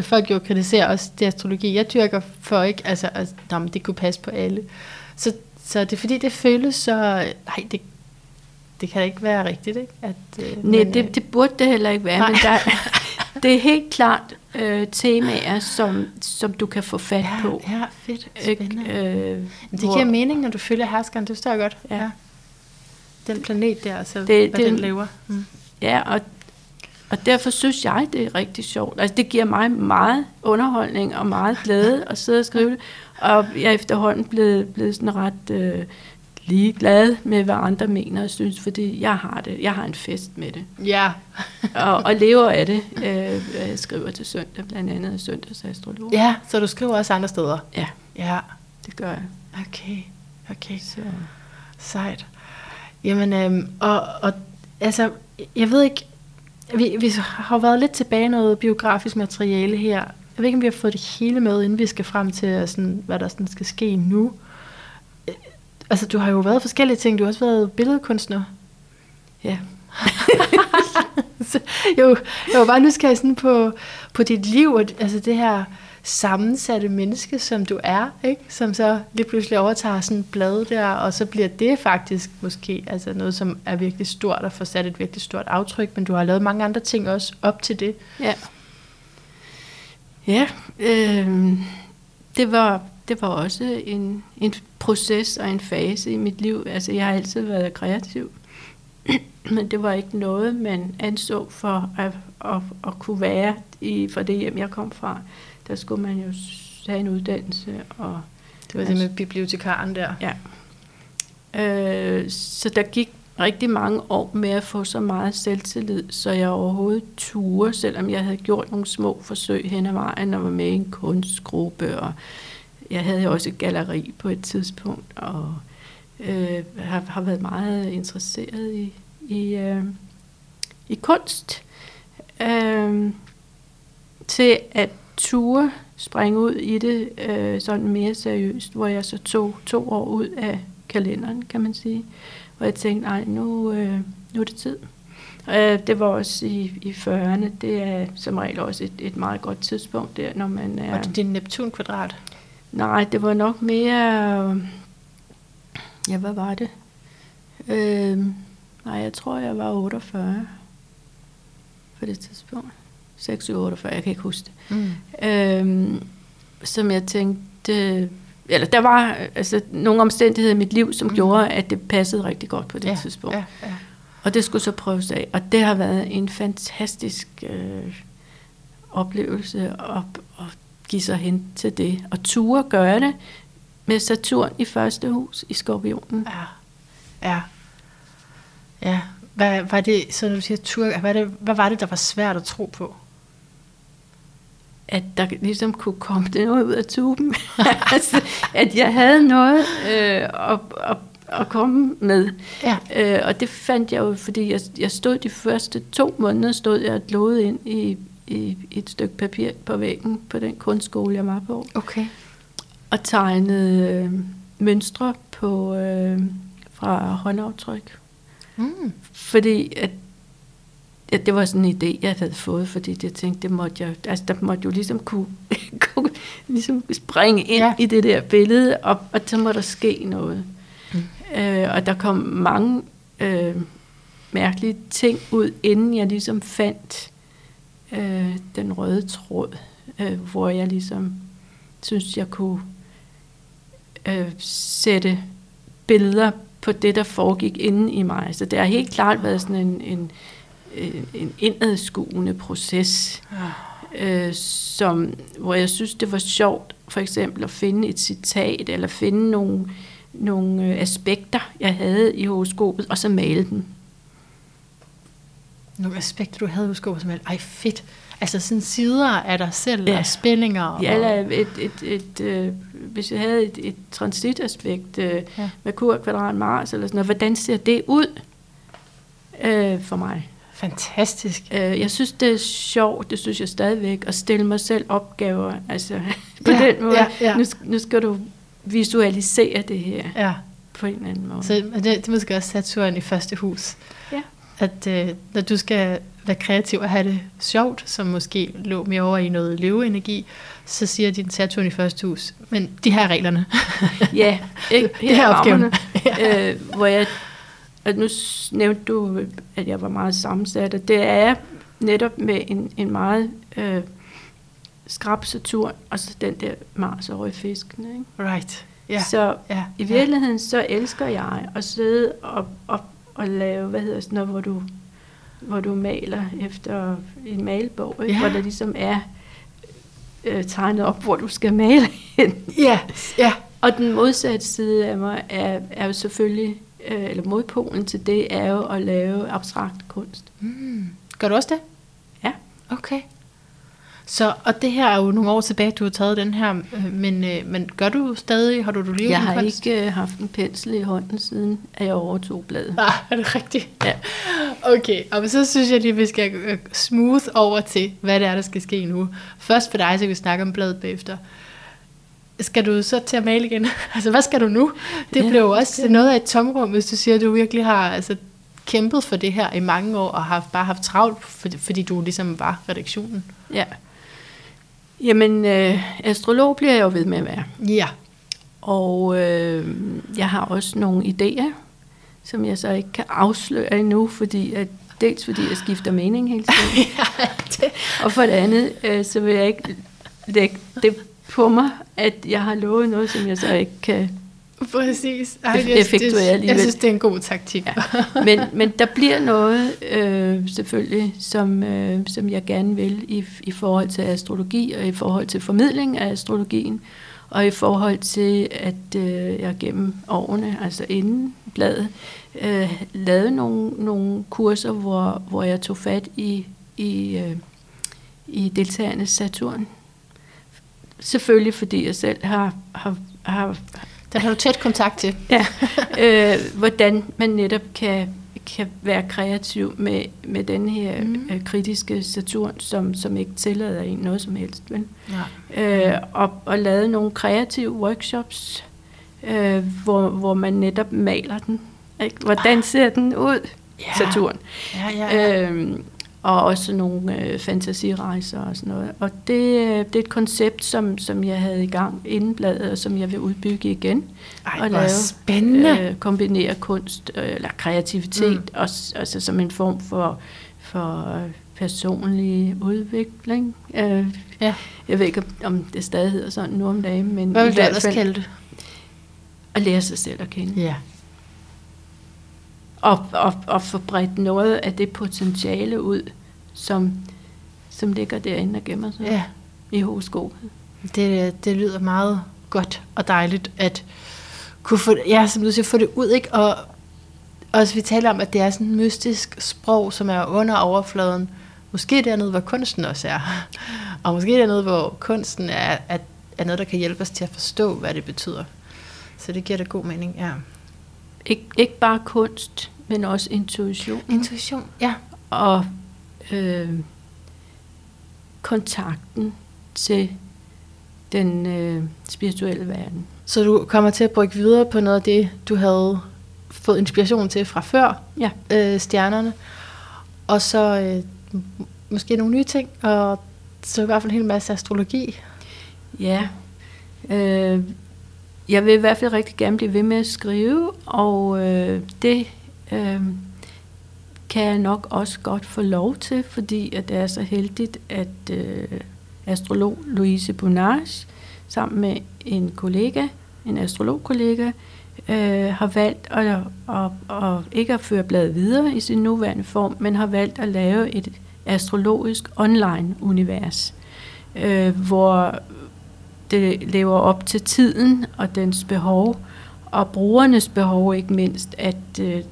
folk jo kritiserer også, det astrologi. Jeg dyrker for ikke, altså, altså nå, men det kunne passe på alle. Så, så det er fordi, det føles så, nej, det, det kan da ikke være rigtigt, ikke? At, øh, Nej, men, øh, det, det burde det heller ikke være, Nej. men der, det er helt klart øh, temaer, som, som du kan få fat ja, på. ja, fedt, Ikke? spændende. Øh, det hvor- giver mening, når du følger herskeren, det forstår jeg godt. Ja. Den planet der, altså, Det- det, hvad det- den laver. Mm. Ja, og, og derfor synes jeg, det er rigtig sjovt. Altså, det giver mig meget underholdning og meget glæde at sidde og skrive det. Og jeg er efterhånden blevet, blevet sådan ret øh, ligeglad med, hvad andre mener og synes, fordi jeg har det. Jeg har en fest med det. Ja. Og, og lever af det. Øh, jeg skriver til søndag, blandt andet søndagsastrolog. ja, så du skriver også andre steder. ja, Ja, det gør jeg. okay, okay. Så. Sejt. Jamen, øhm, og, og altså, jeg ved ikke, vi, vi har jo været lidt tilbage noget biografisk materiale her. Jeg ved ikke, om vi har fået det hele med, inden vi skal frem til, øh, sådan, hvad der sådan skal ske nu. Øh, altså, du har jo været forskellige ting. Du har også været billedkunstner. Ja. Så jo, jeg var bare nysgerrig sådan på, på dit liv, og altså det her sammensatte menneske, som du er, ikke? som så lige pludselig overtager sådan et blad der, og så bliver det faktisk måske altså noget, som er virkelig stort og får sat et virkelig stort aftryk, men du har lavet mange andre ting også op til det. Ja. Ja, øh, det, var, det var også en, en proces og en fase i mit liv. Altså, jeg har altid været kreativ, men det var ikke noget, man anså for at, at, at kunne være i, for det hjem, jeg kom fra. Der skulle man jo have en uddannelse og Det var det med bibliotekaren der. Ja. Øh, så der gik rigtig mange år med at få så meget selvtillid, så jeg overhovedet turde, selvom jeg havde gjort nogle små forsøg hen ad vejen og var med i en kunstgruppe, og jeg havde jo også et galleri på et tidspunkt, og øh, har, har været meget interesseret i, i, øh, i kunst. Øh, til at ture springe ud i det øh, sådan mere seriøst, hvor jeg så tog to år ud af kalenderen, kan man sige. Hvor jeg tænkte, nej, nu, øh, nu er det tid. Øh, det var også i, i 40'erne. Det er som regel også et, et meget godt tidspunkt der, når man er... Var det din Neptun-kvadrat? Nej, det var nok mere... Ja, hvad var det? Øh, nej, jeg tror, jeg var 48 på det tidspunkt. 46, 48, jeg kan ikke huske det. Mm. Øhm, som jeg tænkte... Eller der var altså, nogle omstændigheder i mit liv, som Mm. mm. gjorde, at det passede rigtig godt på det ja, tidspunkt. Ja, ja. Og det skulle så prøves af. Og det har været en fantastisk øh, oplevelse at, at give sig hen til det. Og ture gøre det med Saturn i første hus i Skorpionen. Ja. Ja. Ja. Hvad var det, så når du siger tur, hvad, det, hvad var det, der var svært at tro på? At der ligesom kunne komme noget ud af tuben. altså, at jeg havde noget øh, at, at, at komme med. Ja. Øh, og det fandt jeg jo, fordi jeg, jeg stod de første to måneder, stod jeg og glodede ind i, i et stykke papir på væggen på den kunstskole, jeg var på. Okay. og tegnede øh, mønstre på øh, fra håndaftryk. Mm. Fordi at, at det var sådan en idé, jeg havde fået, fordi jeg tænkte, det måtte jeg, altså, der måtte jo ligesom kunne, kunne ligesom springe ind Ja. ja. i det der billede, og, og så må der ske noget. Mm. Øh, og der kom mange øh, mærkelige ting ud, inden jeg ligesom fandt øh, den røde tråd, øh, hvor jeg ligesom synes, jeg kunne øh, sætte billeder på det, der foregik inde i mig. Så det har helt klart været sådan en, en, en, en indadskuende proces, øh, som, hvor jeg synes, det var sjovt for eksempel at finde et citat, eller finde nogle, nogle øh, aspekter, jeg havde i horoskopet, og så male dem. Nogle aspekter, du havde hos som Ej, fedt. Altså sådan sider af dig selv, ja. Ja. og spændinger. Ja, eller et, et, et, øh, hvis jeg havde et, et transitaspekt øh, Ja. ja. med kur, kvadrat, Mars, eller sådan noget, hvordan ser det ud øh, for mig? Fantastisk. Øh, jeg synes, det er sjovt, det synes jeg stadigvæk, at stille mig selv opgaver. Altså, på Ja, den måde, ja, ja. Nu, nu skal du visualisere det her Ja. på en eller anden måde. Så det, det er måske også Saturn i første hus. Ja. At øh, når du skal være kreativ og have det sjovt, som måske lå mere over i noget leveenergi, så siger din Saturn i første hus, men de her er reglerne. Ja, ikke? Det her er opgaven. rammerne, øh, hvor jeg, at nu nævnte du, at jeg var meget sammensat, og det er netop med en, en meget øh, skrab Saturn, og så den der Mars over i fiskene. Ikke? Right. Ja. Så ja. i virkeligheden, så elsker jeg at sidde og, og, og lave, hvad hedder sådan noget, hvor du, hvor du maler efter en malbog, ikke? Ja. hvor der ligesom er øh, tegnet op, hvor du skal male hen. Ja. ja. Og den modsatte side af mig er, er jo selvfølgelig, øh, eller modpolen til det, er jo at lave abstrakt kunst. Mm. Gør du også det? Ja. Okay. Så, og det her er jo nogle år tilbage, du har taget den her, øh, men, øh, men gør du stadig, har du du lige Jeg har ikke øh, haft en pensel i hånden, siden at jeg overtog bladet. Ah, er det rigtigt? Ja. Okay, og så synes jeg lige, vi skal smooth over til, hvad det er, der skal ske nu. Først for dig, så kan vi snakke om bladet bagefter. Skal du så til at male igen? altså, hvad skal du nu? Det Ja, bliver jo også det- noget af et tomrum, hvis du siger, at du virkelig har altså, kæmpet for det her i mange år, og har bare haft travlt, fordi, du ligesom var redaktionen. Ja. Jamen, øh, astrolog bliver jeg jo ved med at være. Ja. Og øh, jeg har også nogle idéer, som jeg så ikke kan afsløre endnu, fordi at, dels fordi jeg skifter mening hele tiden, og for det andet, øh, så vil jeg ikke lægge det på mig, at jeg har lovet noget, som jeg så ikke kan. Præcis. Ej, jeg- effektuere det, jeg synes, det er en god taktik. Ja. Men, men der bliver noget, øh, selvfølgelig, som, øh, som jeg gerne vil i, i forhold til astrologi, og i forhold til formidling af astrologien, og i forhold til, at øh, jeg gennem årene, altså inden bladet, øh, lavede nogle, nogle kurser, hvor, hvor jeg tog fat i, i, øh, i deltagernes Saturn. Selvfølgelig fordi jeg selv har, har, har Den har du tæt kontakt til. Ja, øh, hvordan man netop kan, kan være kreativ med, med den her Mm. øh, kritiske Saturn, som, som ikke tillader en noget som helst. Vel? Ja. Øh, og, og lavet nogle kreative workshops, øh, hvor, hvor man netop maler den. Ikke? Hvordan ser den ud. Saturn? Ja, ja, ja. Øhm, og også nogle øh, fantasirejser og sådan noget. Og det, øh, det er et koncept, som, som jeg havde i gang inden bladet, og som jeg vil udbygge igen. Ej, og hvor spændende. Øh, kombinere kunst øh, eller kreativitet, mm. også, altså som en form for, for øh, personlig udvikling. Øh, Ja. Jeg ved ikke, om- det stadig hedder sådan nu om dagen, men Hvad vil du ellers kalde det? at lære sig selv at kende. Ja. Og, og, og få bredt noget af det potentiale ud, som, som ligger derinde og gemmer sig Ja. i horoskopet. Det, det lyder meget godt og dejligt at kunne få, ja, som du siger, få det ud, ikke? Og også vi taler om, at det er sådan et mystisk sprog, som er under overfladen. Måske dernede, hvor kunsten også er. Og måske dernede, hvor kunsten er, er, er noget, der kan hjælpe os til at forstå, hvad det betyder. Så det giver da god mening, ja. Ik- ikke bare kunst, men også intuition Intuition, ja. og øh, kontakten til den øh, spirituelle verden. Så du kommer til at brygge videre på noget af det, du havde fået inspiration til fra før, Ja. øh, stjernerne. Og så øh, måske nogle nye ting, og så i hvert fald en hel masse astrologi. Ja, øh, jeg vil i hvert fald rigtig gerne blive ved med at skrive, og øh, det øh, kan jeg nok også godt få lov til, fordi at det er så heldigt, at øh, astrolog Louise Bonage sammen med en kollega, en astrologkollega, øh, har valgt at, at, at, at ikke at føre bladet videre i sin nuværende form, men har valgt at lave et astrologisk online-univers, øh, hvor det lever op til tiden og dens behov, og brugernes behov ikke mindst, at, øh,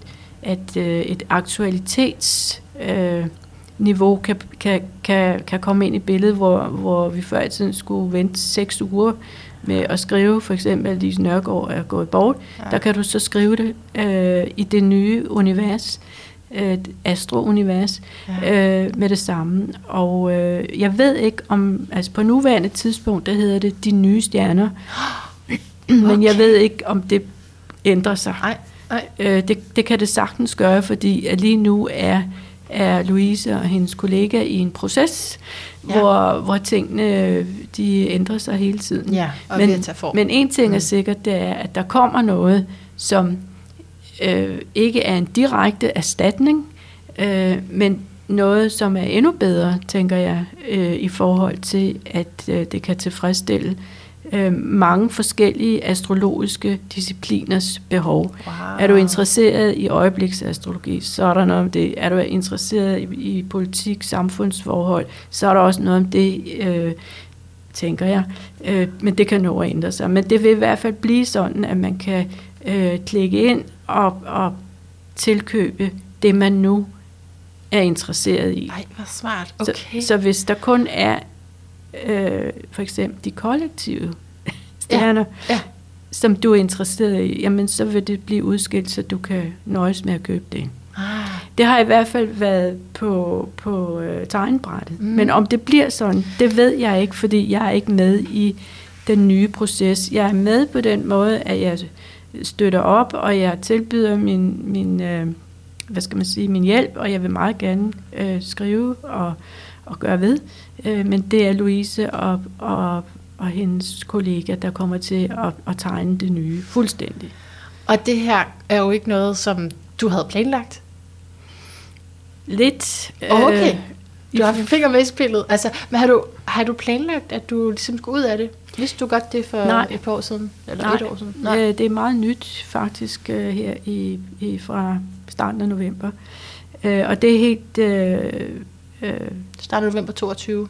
at øh, et aktualitetsniveau kan, kan, kan, kan komme ind i billedet, hvor, hvor vi før i tiden skulle vente seks uger med at skrive, for eksempel, at Lise Nørgaard er gået bort, ja. der kan du så skrive det øh, i det nye univers, øh, astro-univers, ja. øh, med det samme. Og øh, jeg ved ikke om, altså på nuværende tidspunkt, der hedder det De Nye Stjerner, okay. men jeg ved ikke, om det ændrer sig. Nej, nej. Øh, det, det kan det sagtens gøre, fordi at lige nu er er Louise og hendes kollega i en proces, ja. hvor, hvor tingene de ændrer sig hele tiden. Ja, og men, men en ting er mm. sikkert, det er, at der kommer noget, som øh, ikke er en direkte erstatning, øh, men noget, som er endnu bedre, tænker jeg, øh, i forhold til, at øh, det kan tilfredsstille øh, mange forskellige astrologiske discipliners behov. Wow. Er du interesseret i øjebliksastrologi, så er der noget om det. Er du interesseret i, i politik, samfundsforhold, så er der også noget om det, øh, tænker jeg. Øh, men det kan nå at ændre sig. Men det vil i hvert fald blive sådan, at man kan øh, klikke ind og, og tilkøbe det, man nu er interesseret i. Nej, hvor smart. Okay. Så, så hvis der kun er øh, for eksempel de kollektive stjerner, ja. Ja. som du er interesseret i, jamen så vil det blive udskilt, så du kan nøjes med at købe det. Ah. Det har i hvert fald været på, på øh, tegnbrættet. Mm. Men om det bliver sådan, det ved jeg ikke, fordi jeg er ikke med i den nye proces. Jeg er med på den måde, at jeg støtter op, og jeg tilbyder min, min øh, hvad skal man sige, min hjælp, og jeg vil meget gerne øh, skrive og, og gøre ved. Øh, men det er Louise og, og, og hendes kollega, der kommer til at, at tegne det nye fuldstændig. Og det her er jo ikke noget, som du havde planlagt? Lidt. Okay. Du har finger med i spillet. Altså, men har du, har du planlagt, at du ligesom skulle ud af det? Vidste du godt det for Nej. et par år siden? Eller Nej. et år siden? Nej, det er meget nyt faktisk her i, i fra starten af november. Øh, og det er helt... Øh, øh, starten af november 22?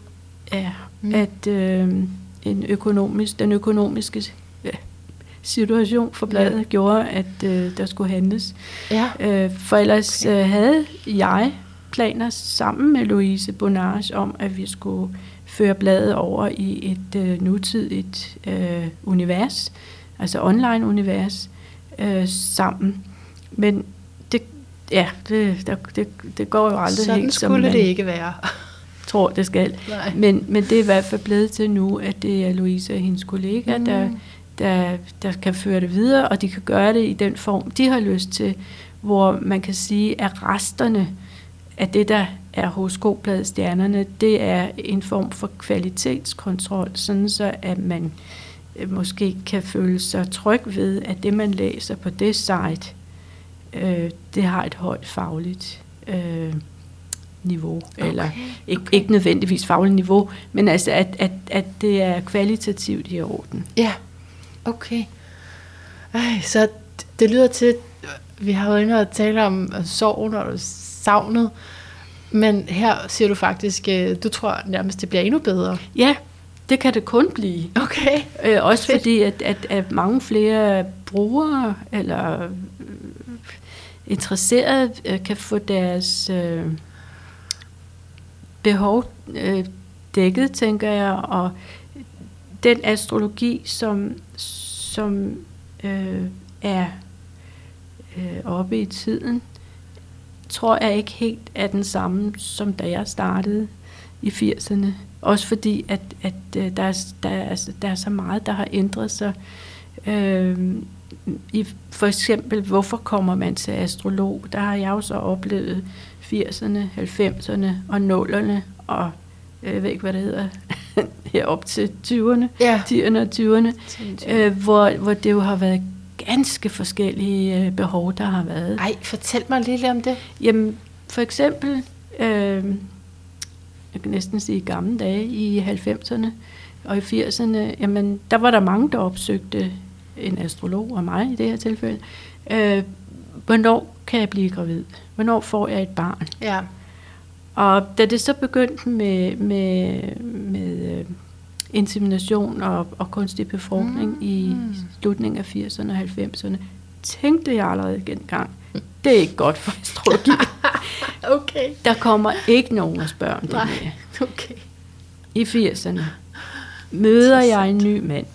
Ja, mm. at øh, en økonomisk, den økonomiske ja, situation for bladet ja. gjorde, at øh, der skulle handles. Ja. Øh, for ellers okay. øh, havde jeg planer sammen med Louise Bonage om, at vi skulle føre bladet over i et øh, nutidigt øh, univers, altså online univers, øh, sammen. Men det, ja, det, der, det, det går jo aldrig Sådan helt som skulle man det ikke være. tror, det skal. Men, men det er i hvert fald blevet til nu, at det er Louise og hendes kollega, mm. der, der, der kan føre det videre, og de kan gøre det i den form, de har lyst til, hvor man kan sige, at resterne af det, der er horoskopbladet Stjernerne, det er en form for kvalitetskontrol, sådan så at man øh, måske kan føle sig tryg ved, at det, man læser på det site, øh, det har et højt fagligt øh, niveau, okay, eller ikke, okay. ikke nødvendigvis fagligt niveau, men altså, at, at, at det er kvalitativt i orden. Ja, okay. Ej, så det lyder til, vi har jo inde og tale om sorgen og savnet, men her siger du faktisk, øh, du tror nærmest, det bliver endnu bedre. Ja, det kan det kun blive. Okay. Øh, også Fedt. fordi, at, at, at mange flere brugere eller øh, interesserede øh, kan få deres øh, behov øh, dækket, tænker jeg, og den astrologi, som, som øh, er øh, oppe i tiden, tror jeg ikke helt er den samme, som da jeg startede i 80'erne. Også fordi, at, at øh, der, er, der, er, der er så meget, der har ændret sig. Øh, i, for eksempel, hvorfor kommer man til astrolog? Der har jeg jo så oplevet 80'erne, 90'erne og 0'erne og jeg ved ikke, hvad det hedder, herop til 20'erne, Ja. 10'erne og 20'erne, øh, hvor, hvor det jo har været ganske forskellige øh, behov, der har været. Ej, fortæl mig lidt om det. Jamen, for eksempel, øh, jeg kan næsten sige gamle dage, i 90'erne og i 80'erne, jamen, der var der mange, der opsøgte en astrolog, og mig i det her tilfælde. Øh, hvornår kan jeg blive gravid? Hvornår får jeg et barn? Ja. Og da det så begyndte med, med, med øh, insemination og, og kunstig befrugtning mm. i slutningen af 80'erne og 90'erne, tænkte jeg allerede dengang, det er ikke godt for astrologi. Okay. Der kommer ikke nogen og spørger om det Nej. mere. Okay. I 80'erne møder jeg en ny mand.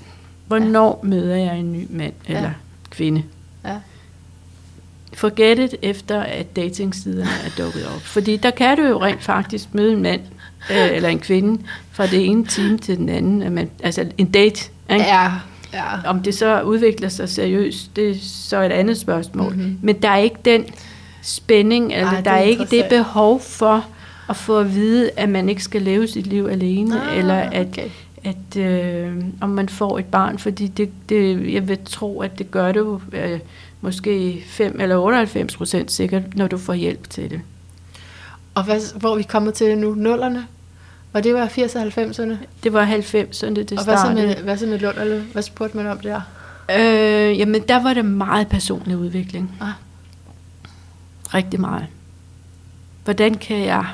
Hvornår ja. møder jeg en ny mand eller Ja. ja. kvinde? Ja. Forget it efter, at datingsiderne er dukket op. Fordi der kan du jo rent faktisk møde en mand øh, eller en kvinde fra det ene time til den anden. At man, altså en date. Ikke? Ja. Ja. Om det så udvikler sig seriøst, det er så et andet spørgsmål. Mhm. Mm-hmm. Men der er ikke den spænding, eller Ej, der er er ikke det behov for at få at vide, at man ikke skal leve sit liv alene, Ah, eller at, okay. at øh, om man får et barn, fordi det, det, jeg vil tro, at det gør det jo øh, måske 5 eller 98 procent sikkert, når du får hjælp til det. Og hvad, hvor er vi kommet til nu? Nullerne? Og det var 80'erne og 90'erne? Det var 90'erne, det og hvad så, startede. med, hvad så med Lund? Hvad spurgte man om der? Øh, jamen, der var det meget personlig udvikling. Ah. Rigtig meget. Hvordan kan jeg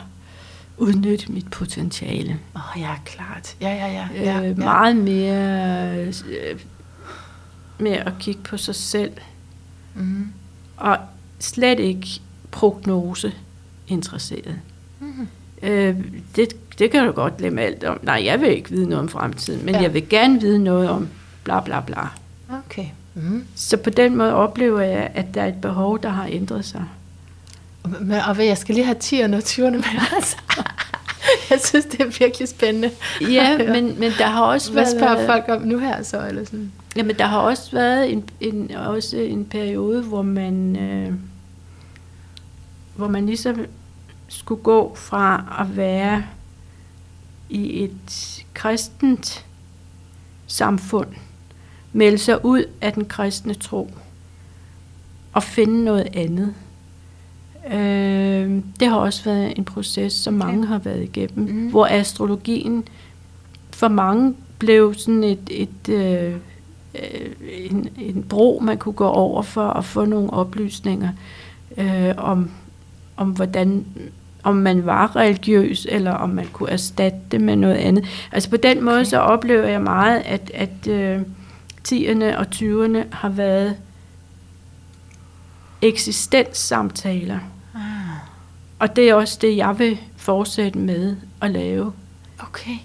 udnytte mit potentiale? Åh, oh, ja, klart. Ja, ja, ja. ja, øh, ja. Meget mere øh, med at kigge på sig selv, Mm. og slet ikke prognose interesseret. Mm. Øh, det, det kan du godt glemme alt om. Nej, jeg vil ikke vide noget om fremtiden, men Ja. jeg vil gerne vide noget om bla bla bla. Okay. Mm. Så på den måde oplever jeg, at der er et behov, der har ændret sig. Men, og hvad, jeg skal lige have 10'erne og 20'erne med, altså. Jeg synes, det er virkelig spændende. Ja, men, men der har også Hvad været... spørger folk om nu her så? Eller sådan? Jamen, der har også været en, en, også en periode, hvor man, øh, hvor man ligesom skulle gå fra at være i et kristent samfund, melde sig ud af den kristne tro og finde noget andet. Øh, det har også været en proces, som Okay. mange har været igennem, mm. hvor astrologien for mange blev sådan et, et øh, øh, en, en bro, man kunne gå over for at få nogle oplysninger øh, om, om hvordan om man var religiøs, eller om man kunne erstatte det med noget andet. Altså på den måde, Okay. så oplever jeg meget, at, at øh, 10'erne og 20'erne har været eksistenssamtaler. Ah, Og det er også det, jeg vil fortsætte med at lave. okay.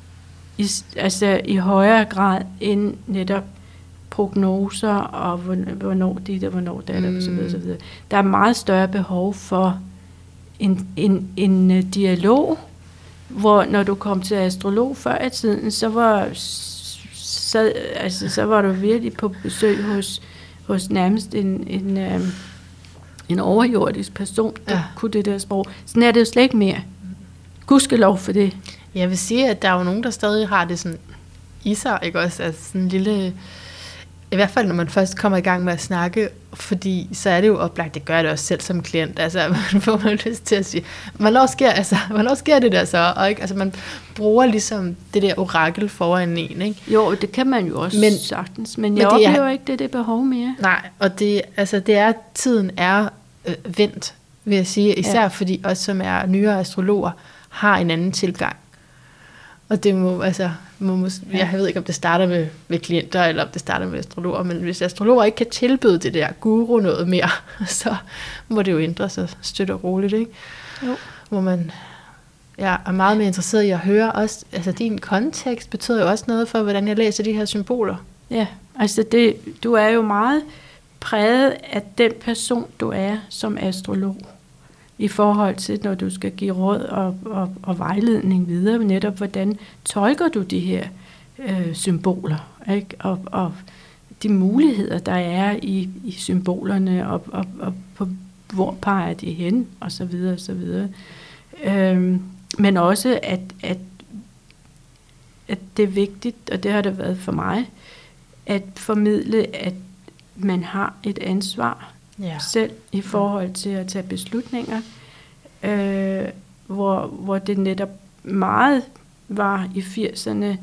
I, altså i højere grad end netop prognoser og hvorn- hvornår dit og hvornår dat mm. og så videre, så videre. Der er meget større behov for en, en, en øh, dialog, hvor når du kom til astrolog før i tiden, så var, så, altså, så var du virkelig på besøg hos, hos nærmest en, en, øh, en overjordisk person, der Ja. ja. kunne det der sprog. Sådan er det jo slet ikke mere. Gudskelov for det. Jeg vil sige, at der er jo nogen, der stadig har det sådan i sig, ikke også? Altså sådan en lille... I hvert fald, når man først kommer i gang med at snakke, fordi så er det jo oplagt, det gør jeg det også selv som klient, altså man får man lyst til at sige, hvornår sker, altså, hvornår sker det der så? Og ikke, altså man bruger ligesom det der orakel foran en, ikke? Jo, det kan man jo også Men- men, sagtens, men men jeg det er- oplever ikke, det er det behov mere. Nej, og det, altså det er, tiden er øh, vendt, vil jeg sige, især. Ja. fordi os, som er nyere astrologer, har en anden tilgang. Og det må, altså, må, Ja. jeg ved ikke, om det starter med, med klienter, eller om det starter med astrologer, men hvis astrologer ikke kan tilbyde det der guru noget mere, så må det jo ændre sig støt og roligt, ikke? Jo. Hvor man jeg er meget mere interesseret i at høre også, altså din kontekst betyder jo også noget for, hvordan jeg læser de her symboler. Ja, altså det, du er jo meget præget af den person, du er som astrolog. I forhold til, når du skal give råd og, og, og vejledning videre, netop hvordan tolker du de her øh, symboler, ikke? Og, og de muligheder, der er i, i symbolerne, og, og, og på, hvor peger de hen, og så videre, og så videre. Øhm, men også, at, at at det er vigtigt, og det har det været for mig, at formidle, at man har et ansvar Ja. selv i forhold til at tage beslutninger, øh, hvor, hvor det netop meget var i 80'erne,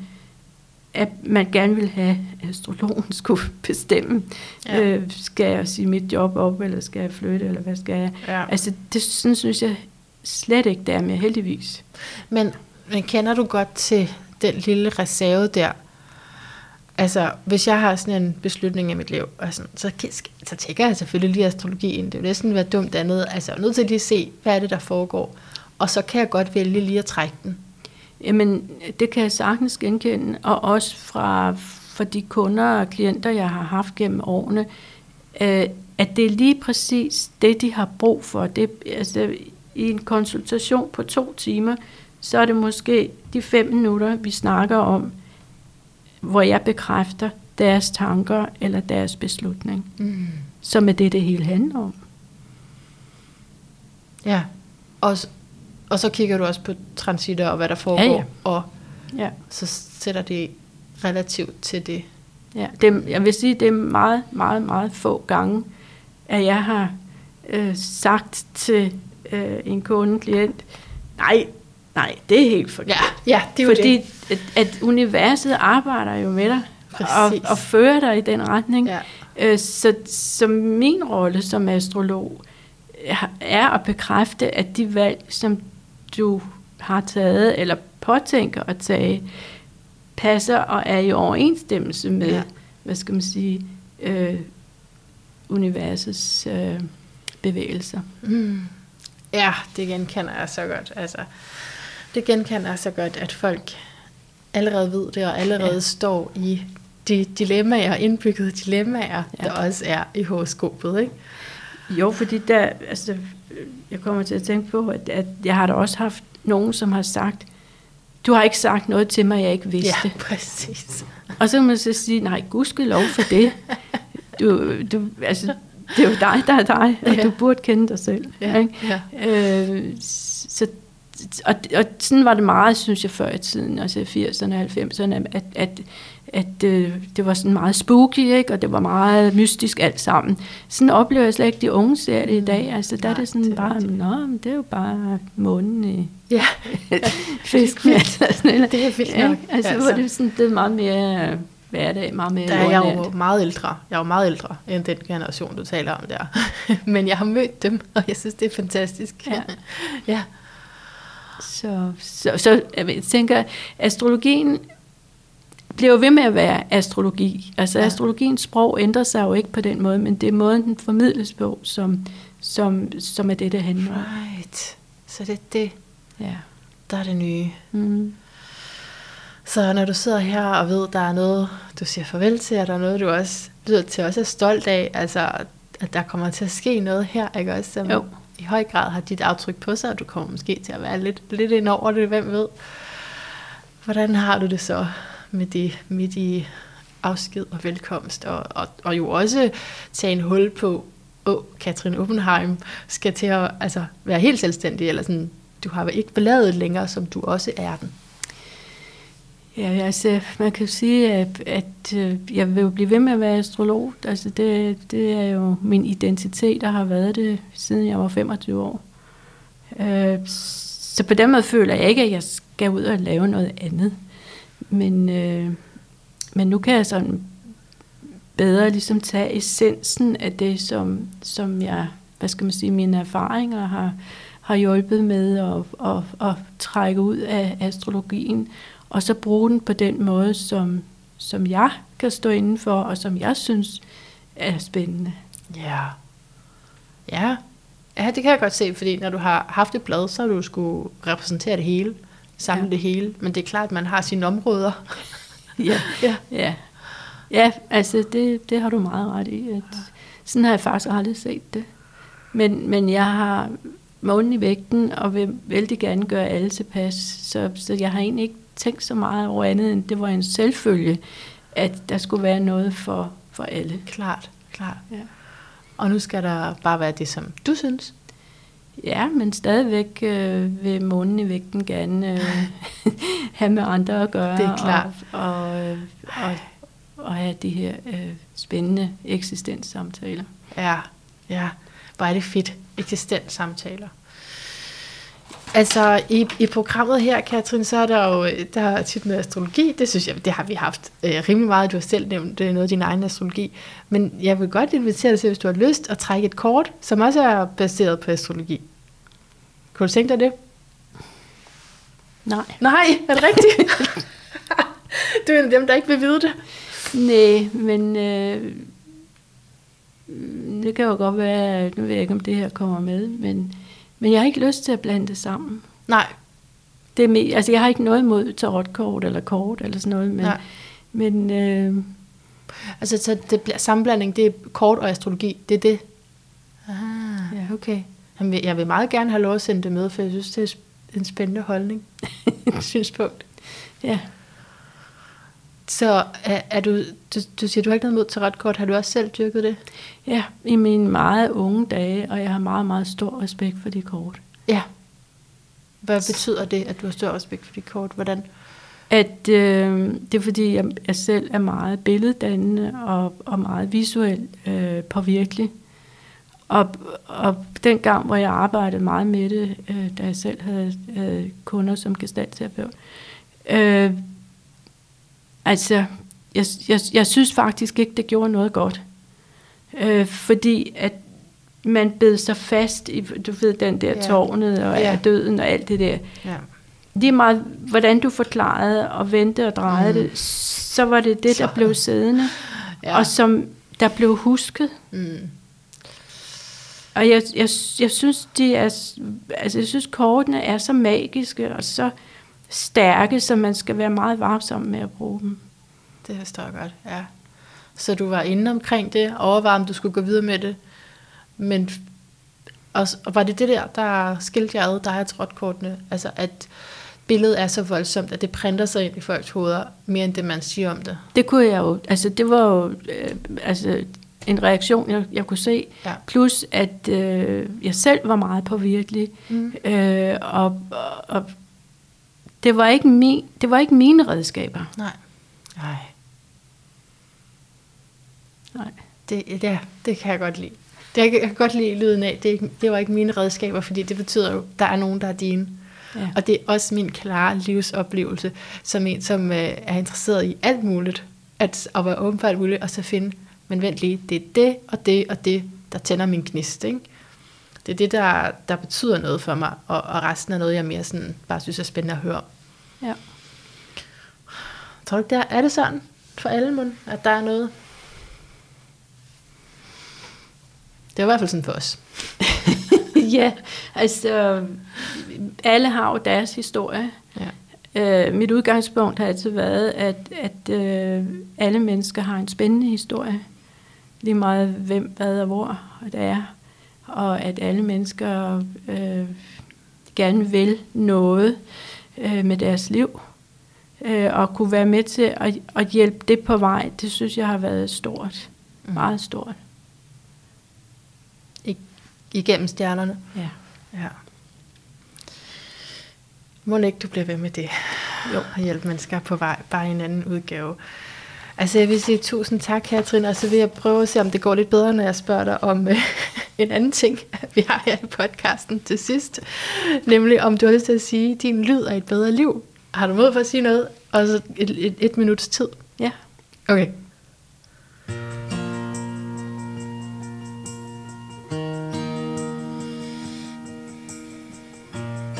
at man gerne ville have, at astrologen skulle bestemme, Ja. øh, skal jeg sige mit job op, eller skal jeg flytte, eller hvad skal jeg? ja. Altså, det sådan synes jeg slet ikke, der er mere heldigvis. Men, men kender du godt til den lille reserve der? Altså, hvis jeg har sådan en beslutning i mit liv, og sådan, så, så tænker jeg selvfølgelig lige astrologi ind. Det vil næsten være dumt andet. Altså, jeg er nødt til lige at se, hvad er det, der foregår. Og så kan jeg godt vælge lige at trække den. Jamen, det kan jeg sagtens genkende, og også fra, fra de kunder og klienter, jeg har haft gennem årene, øh, at det er lige præcis det, de har brug for. Det, altså, I en konsultation på to timer, så er det måske de fem minutter, vi snakker om, hvor jeg bekræfter deres tanker eller deres beslutning, Mm. som er det, det hele handler om. Ja. Og, og så kigger du også på transitter og hvad der foregår. Ja, ja. Og Ja. så sætter det relativt til det. Ja, det, jeg vil sige, det er meget, meget, meget få gange, at jeg har øh, sagt til øh, en kunde, klient, nej, nej, det er helt forkert. Ja, ja det er jo Fordi det. at, at universet arbejder jo med dig, og, Præcis. og fører dig i den retning. Ja. Øh, så, så min rolle som astrolog er at bekræfte, at de valg, som du har taget, eller påtænker at tage, passer og er i overensstemmelse med, ja. hvad skal man sige, øh, universets øh, bevægelser. Mm. Ja, det genkender jeg så godt. Altså, det genkender jeg så godt, at folk allerede ved det, og allerede ja. Står i de dilemmaer, indbyggede dilemmaer. Ja. der også er i horoskopet, ikke? Jo, fordi der, altså, jeg kommer til at tænke på, at, at jeg har da også haft nogen, som har sagt, du har ikke sagt noget til mig, jeg ikke vidste. Ja, præcis. Og så kan man så sige, nej, gudskelov for det. Du, du, altså, det er jo dig, der er dig, og Ja. du burde kende dig selv. Ja, ikke? ja. Øh, så, og, og sådan var det meget, synes jeg, før i tiden, altså i 80'erne og 90'erne, at, at, at øh, det var sådan meget spooky, ikke? og det var meget mystisk alt sammen. Sådan oplever jeg slet ikke, de unge ser det i dag. Altså, der Nej, er det sådan det det bare, rigtigt. nå, men det er jo bare månen i Ja, fisk. sådan, eller, det er vildt ja, nok. altså, altså. Hvor det sådan, det er meget mere øh, hverdag, meget mere Der er jeg jo meget ældre. Jeg er jo meget ældre end den generation, du taler om der. Men jeg har mødt dem, og jeg synes, det er fantastisk. Ja. ja. Så, så, så jeg tænker, astrologien bliver jo ved med at være astrologi. Altså ja. astrologiens sprog ændrer sig jo ikke på den måde, men det er måden, den formidles på, som, som, som er det, det handler om. Right. Så det er det, Ja. der er det nye. Mm. Så når du sidder her og ved, der er noget, du siger farvel til, og der er noget, du også lyder til også er stolt af, altså at der kommer til at ske noget her, ikke også, som Jo i høj grad har dit aftryk på sig, og du kommer måske til at være lidt, lidt ind over det, hvem ved. Hvordan har du det så med det midt i afsked og velkomst, og, og, og jo også tage en hul på, åh, Katrin Oppenheim skal til at altså, være helt selvstændig, eller sådan, du har ikke beladet længere, som du også er den. Ja, altså, man kan jo sige, at, at øh, jeg vil jo blive ved med at være astrolog. Altså, det, det er jo min identitet, der har været det, siden jeg var 25 år. Øh, så på den måde føler jeg ikke, at jeg skal ud og lave noget andet. Men, øh, men nu kan jeg sådan bedre ligesom tage essensen af det, som, som jeg, hvad skal man sige, mine erfaringer har, har hjulpet med at, at, at trække ud af astrologien, og så bruge den på den måde, som, som jeg kan stå indenfor, og som jeg synes er spændende. Ja. Ja. Ja, det kan jeg godt se, fordi når du har haft et blad, så har du skulle repræsentere det hele, samle ja. Det hele. Men det er klart, at man har sine områder. Ja, Ja. ja. ja altså det, det har du meget ret i. At, sådan har jeg faktisk aldrig set det. Men, men jeg har månen i vægten, og vil vældig gerne gøre alle tilpas. Så, så jeg har egentlig ikke tænkt så meget over andet, end det var en selvfølge, at der skulle være noget for, for alle. Klart, klart. Ja. Og nu skal der bare være det, som du synes. Ja, men stadigvæk øh, vil månen i vægten gerne øh, have med andre at gøre. Det er klart. Og, og, øh, og, og have de her øh, spændende eksistenssamtaler. Ja, ja. Hvor er det fedt. Eksistenssamtaler. Altså, i, i programmet her, Katrin, så er der jo der er tit noget astrologi. Det synes jeg, det har vi haft øh, rimelig meget. Du har selv nævnt det er noget af din egen astrologi. Men jeg vil godt invitere dig til, hvis du har lyst, at trække et kort, som også er baseret på astrologi. Kunne du tænke dig det? Nej. Nej, er det rigtigt? du er en af dem, der ikke vil vide det. Nej, men øh, det kan jo godt være, nu ved jeg ikke, om det her kommer med, men, men jeg har ikke lyst til at blande det sammen. Nej. Det er me- altså, jeg har ikke noget imod tarotkort eller kort eller sådan noget, men, Nej. men øh, Altså, så det sammenblanding, det er kort og astrologi, det er det? Ah, Ja. okay. Jamen, jeg vil meget gerne have lov at sende det med, for jeg synes, det er en spændende holdning. Synspunkt. ja, Så er, er du, du, du siger, du har ikke noget mod tarotkort. Har du også selv dyrket det? ja, i mine meget unge dage, og jeg har meget, meget stor respekt for de kort. Ja. Hvad betyder det, at du har stor respekt for de kort? Hvordan? At øh, det er fordi, jeg, jeg selv er meget billeddannende og, og meget visuelt øh, påvirkelig. Og, og den gang, hvor jeg arbejdede meget med det, øh, da jeg selv havde øh, kunder som gestaltterapeut, øh, altså, jeg, jeg, jeg synes faktisk ikke, det gjorde noget godt. Øh, fordi at man bed sig fast i, du ved, den der Ja. tårnet og Ja. døden og alt det der Ja. lige meget, hvordan du forklarede og vendte og drejede Mm. det, så var det det, der Så- blev siddende, Ja. og som der blev husket. Mm. Og jeg, jeg, jeg synes, de er, altså jeg synes, kortene er så magiske og så stærke, så man skal være meget varsom med at bruge dem. Det forstår jeg godt, ja. Så du var inde omkring det, overvejede, om du skulle gå videre med det. Men og, og var det det der, der skilte jer ad, der har kortene? Altså, at billedet er så voldsomt, at det printer sig ind i folks hoveder, mere end det, man siger om det. Det kunne jeg jo, altså det var jo øh, altså en reaktion, jeg, jeg kunne se. Ja. Plus at øh, jeg selv var meget påvirkelig. Mm. Øh, og, og, og det var ikke min, det var ikke mine redskaber. Nej. Nej. Nej. Det, ja, det kan jeg godt lide. Det jeg kan godt lide lyden af. Det, ikke, det var ikke mine redskaber, fordi det betyder jo, der er nogen, der er dine. Ja. Og det er også min klare livsoplevelse, som en, som øh, er interesseret i alt muligt, at, at være åben for alt muligt, og så finde, men vent lige, det er det og det og det, der tænder min gnist, ikke? Det er det, der, der betyder noget for mig, og, og resten er noget, jeg mere sådan, bare synes er spændende at høre om. Ja. Tror du ikke, der er det sådan for alle mund, at der er noget? Det er i hvert fald sådan for os. ja, altså alle har jo deres historie. Ja. Øh, mit udgangspunkt har altid været, at, at øh, alle mennesker har en spændende historie. Lige meget hvem, hvad og hvor det er. Og at alle mennesker øh, gerne vil noget øh, med deres liv. Øh, og kunne være med til at, at hjælpe det på vej, det synes jeg har været stort. Mm. Meget stort. Igennem stjernerne. Ja. Ja. Må ikke du bliver ved med det? Jo. Og hjælpe mennesker på vej, bare i en anden udgave. Altså jeg vil sige tusind tak, Katrin, og så vil jeg prøve at se, om det går lidt bedre, når jeg spørger dig om øh, en anden ting, vi har her i podcasten til sidst. Nemlig om du har lyst til at sige, at din lyd er et bedre liv. Har du mod for at sige noget? Og så et, et, et minuts tid. Ja. Okay.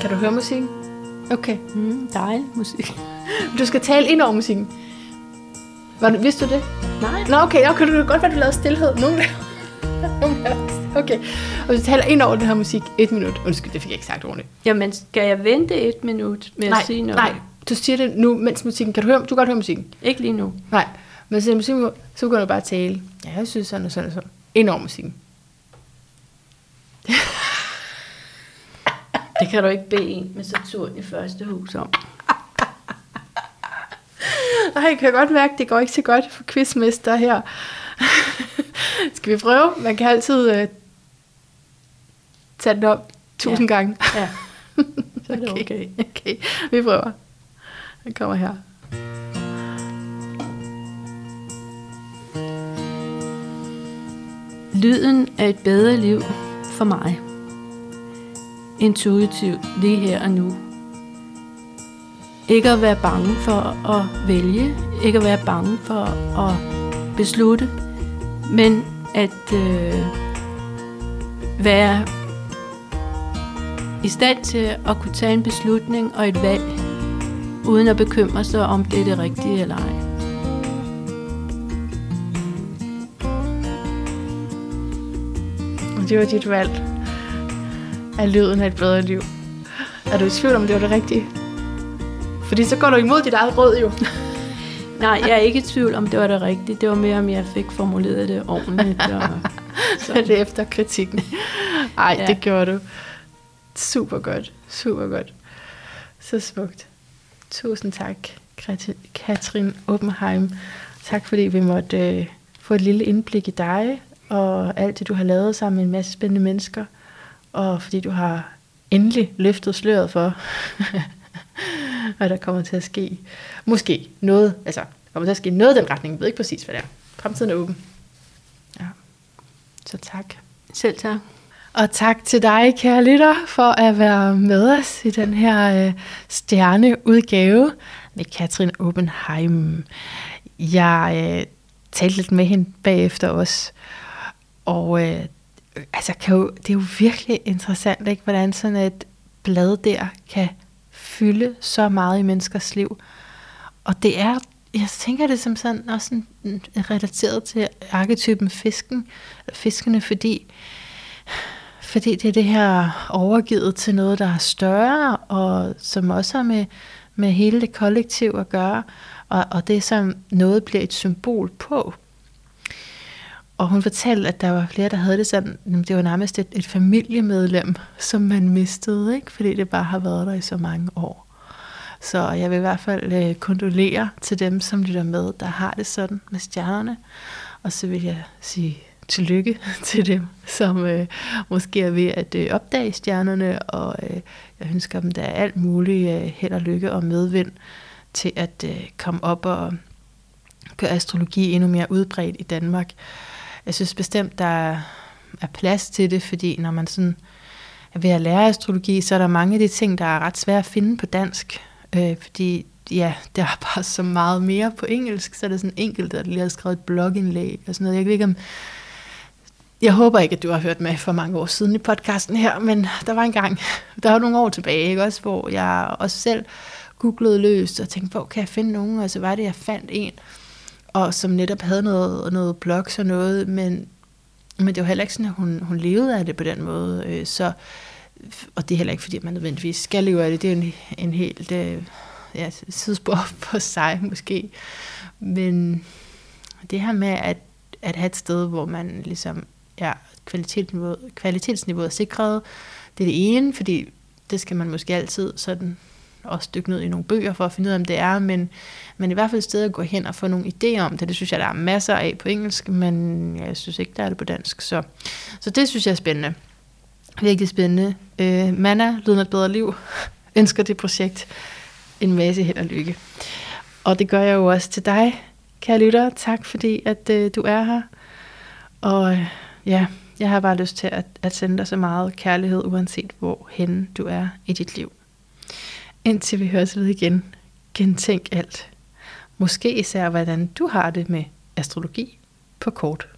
Kan du høre musikken? Okay. Mm, dejlig musik. Du skal tale ind over musikken. Var det, vidste du det? Nej. Nå, okay. Okay, det kan godt være, du lavede stillhed. Nogen der... Okay. Og du taler ind over den her musik et minut. Undskyld, det fik jeg ikke sagt ordentligt. Jamen, skal jeg vente et minut med nej, at sige noget? nej. Du siger det nu, mens musikken... Kan du høre... Du kan godt høre musikken. Ikke lige nu. Nej. Men så musikken, så kan du bare tale. Ja, jeg synes sådan og sådan og sådan. Ind over musikken. Det kan du ikke bede en med Saturn i første hus om. Nej, jeg kan godt mærke, at det går ikke så godt for quizmester her. Skal vi prøve? Man kan altid øh, tage den op tusind Ja. gange. Ja, så er det okay. okay. Vi prøver. Den kommer her. Lyden af et bedre liv for mig. Intuitivt lige her og nu. Ikke at være bange for at vælge, ikke at være bange for at beslutte, men at øh, være i stand til at kunne tage en beslutning og et valg, uden at bekymre sig om det er det rigtige eller ej. Og det var dit valg af lyden af et bedre liv. Er du i tvivl om, det var det rigtige? Fordi så går du imod dit eget råd jo. Nej, jeg er ikke i tvivl om, det var det rigtige. Det var mere, om jeg fik formuleret det ordentligt. Og, Så er det efter kritikken. Ej, ja. Ja. det gjorde du. Super godt. Super godt. Så smukt. Tusind tak, Katrin Oppenheim. Tak fordi vi måtte øh, få et lille indblik i dig og alt det, du har lavet sammen med en masse spændende mennesker. Og fordi du har endelig løftet sløret for, hvad der kommer til at ske. Måske noget, altså der kommer til at ske noget i den retning. Jeg ved ikke præcis, hvad det er. Fremtiden er åben. Ja. Så tak. selv tak. Og tak til dig, kære lytter, for at være med os i den her øh, stjerneudgave med Katrin Oppenheim. Jeg øh, talte lidt med hende bagefter også, og øh, altså, kan jo, det er jo virkelig interessant, ikke, hvordan sådan et blad der kan fylde så meget i menneskers liv. Og det er, jeg tænker det som sådan også sådan, mm, relateret til arketypen fisken, fiskene, fordi fordi det er det her overgivet til noget, der er større, og som også har med, med hele det kollektiv at gøre, og, og det som noget bliver et symbol på. Og hun fortalte, at der var flere, der havde det sådan, det var nærmest et, et familiemedlem, som man mistede, ikke? fordi det bare har været der i så mange år. Så jeg vil i hvert fald øh, kondolere til dem, som lytter med, der har det sådan med stjernerne. Og så vil jeg sige tillykke til dem, som øh, måske er ved at øh, opdage stjernerne, og øh, jeg ønsker dem da alt muligt øh, held og lykke og medvind til at øh, komme op og gøre astrologi endnu mere udbredt i Danmark. Jeg synes bestemt, der er, plads til det, fordi når man sådan er ved at lære astrologi, så er der mange af de ting, der er ret svære at finde på dansk, øh, fordi ja, der er bare så meget mere på engelsk, så er det sådan enkelt, at lige har skrevet et blogindlæg og sådan noget. Jeg ved ikke om, jeg håber ikke, at du har hørt med for mange år siden i podcasten her, men der var en gang, der var nogle år tilbage, ikke? Også, hvor jeg også selv googlede løst og tænkte, hvor kan jeg finde nogen? Og så var det, jeg fandt en, og som netop havde noget, noget blogs og noget, men, men det var heller ikke sådan, at hun, hun levede af det på den måde. Øh, så, og det er heller ikke, fordi man nødvendigvis skal leve af det. Det er en, en helt øh, ja, sidespor for sig måske. Men det her med at, at have et sted, hvor man ligesom ja, kvalitetsniveauet, kvalitetsniveauet er sikret, det er det ene, fordi det skal man måske altid sådan også dykke ned i nogle bøger for at finde ud af, om det er, men, men i hvert fald et sted at gå hen og få nogle idéer om det. Det synes jeg, der er masser af på engelsk, men jeg synes ikke, der er det på dansk. Så, så det synes jeg er spændende. Virkelig spændende. Øh, Manna, Lyden af et bedre liv, ønsker det projekt en masse held og lykke. Og det gør jeg jo også til dig, kære lytter. Tak fordi, at øh, du er her. Og øh, ja, jeg har bare lyst til at, at sende dig så meget kærlighed, uanset hvor hen du er i dit liv. Indtil vi høres ved igen, gentænk alt. Måske især, hvordan du har det med astrologi på kort.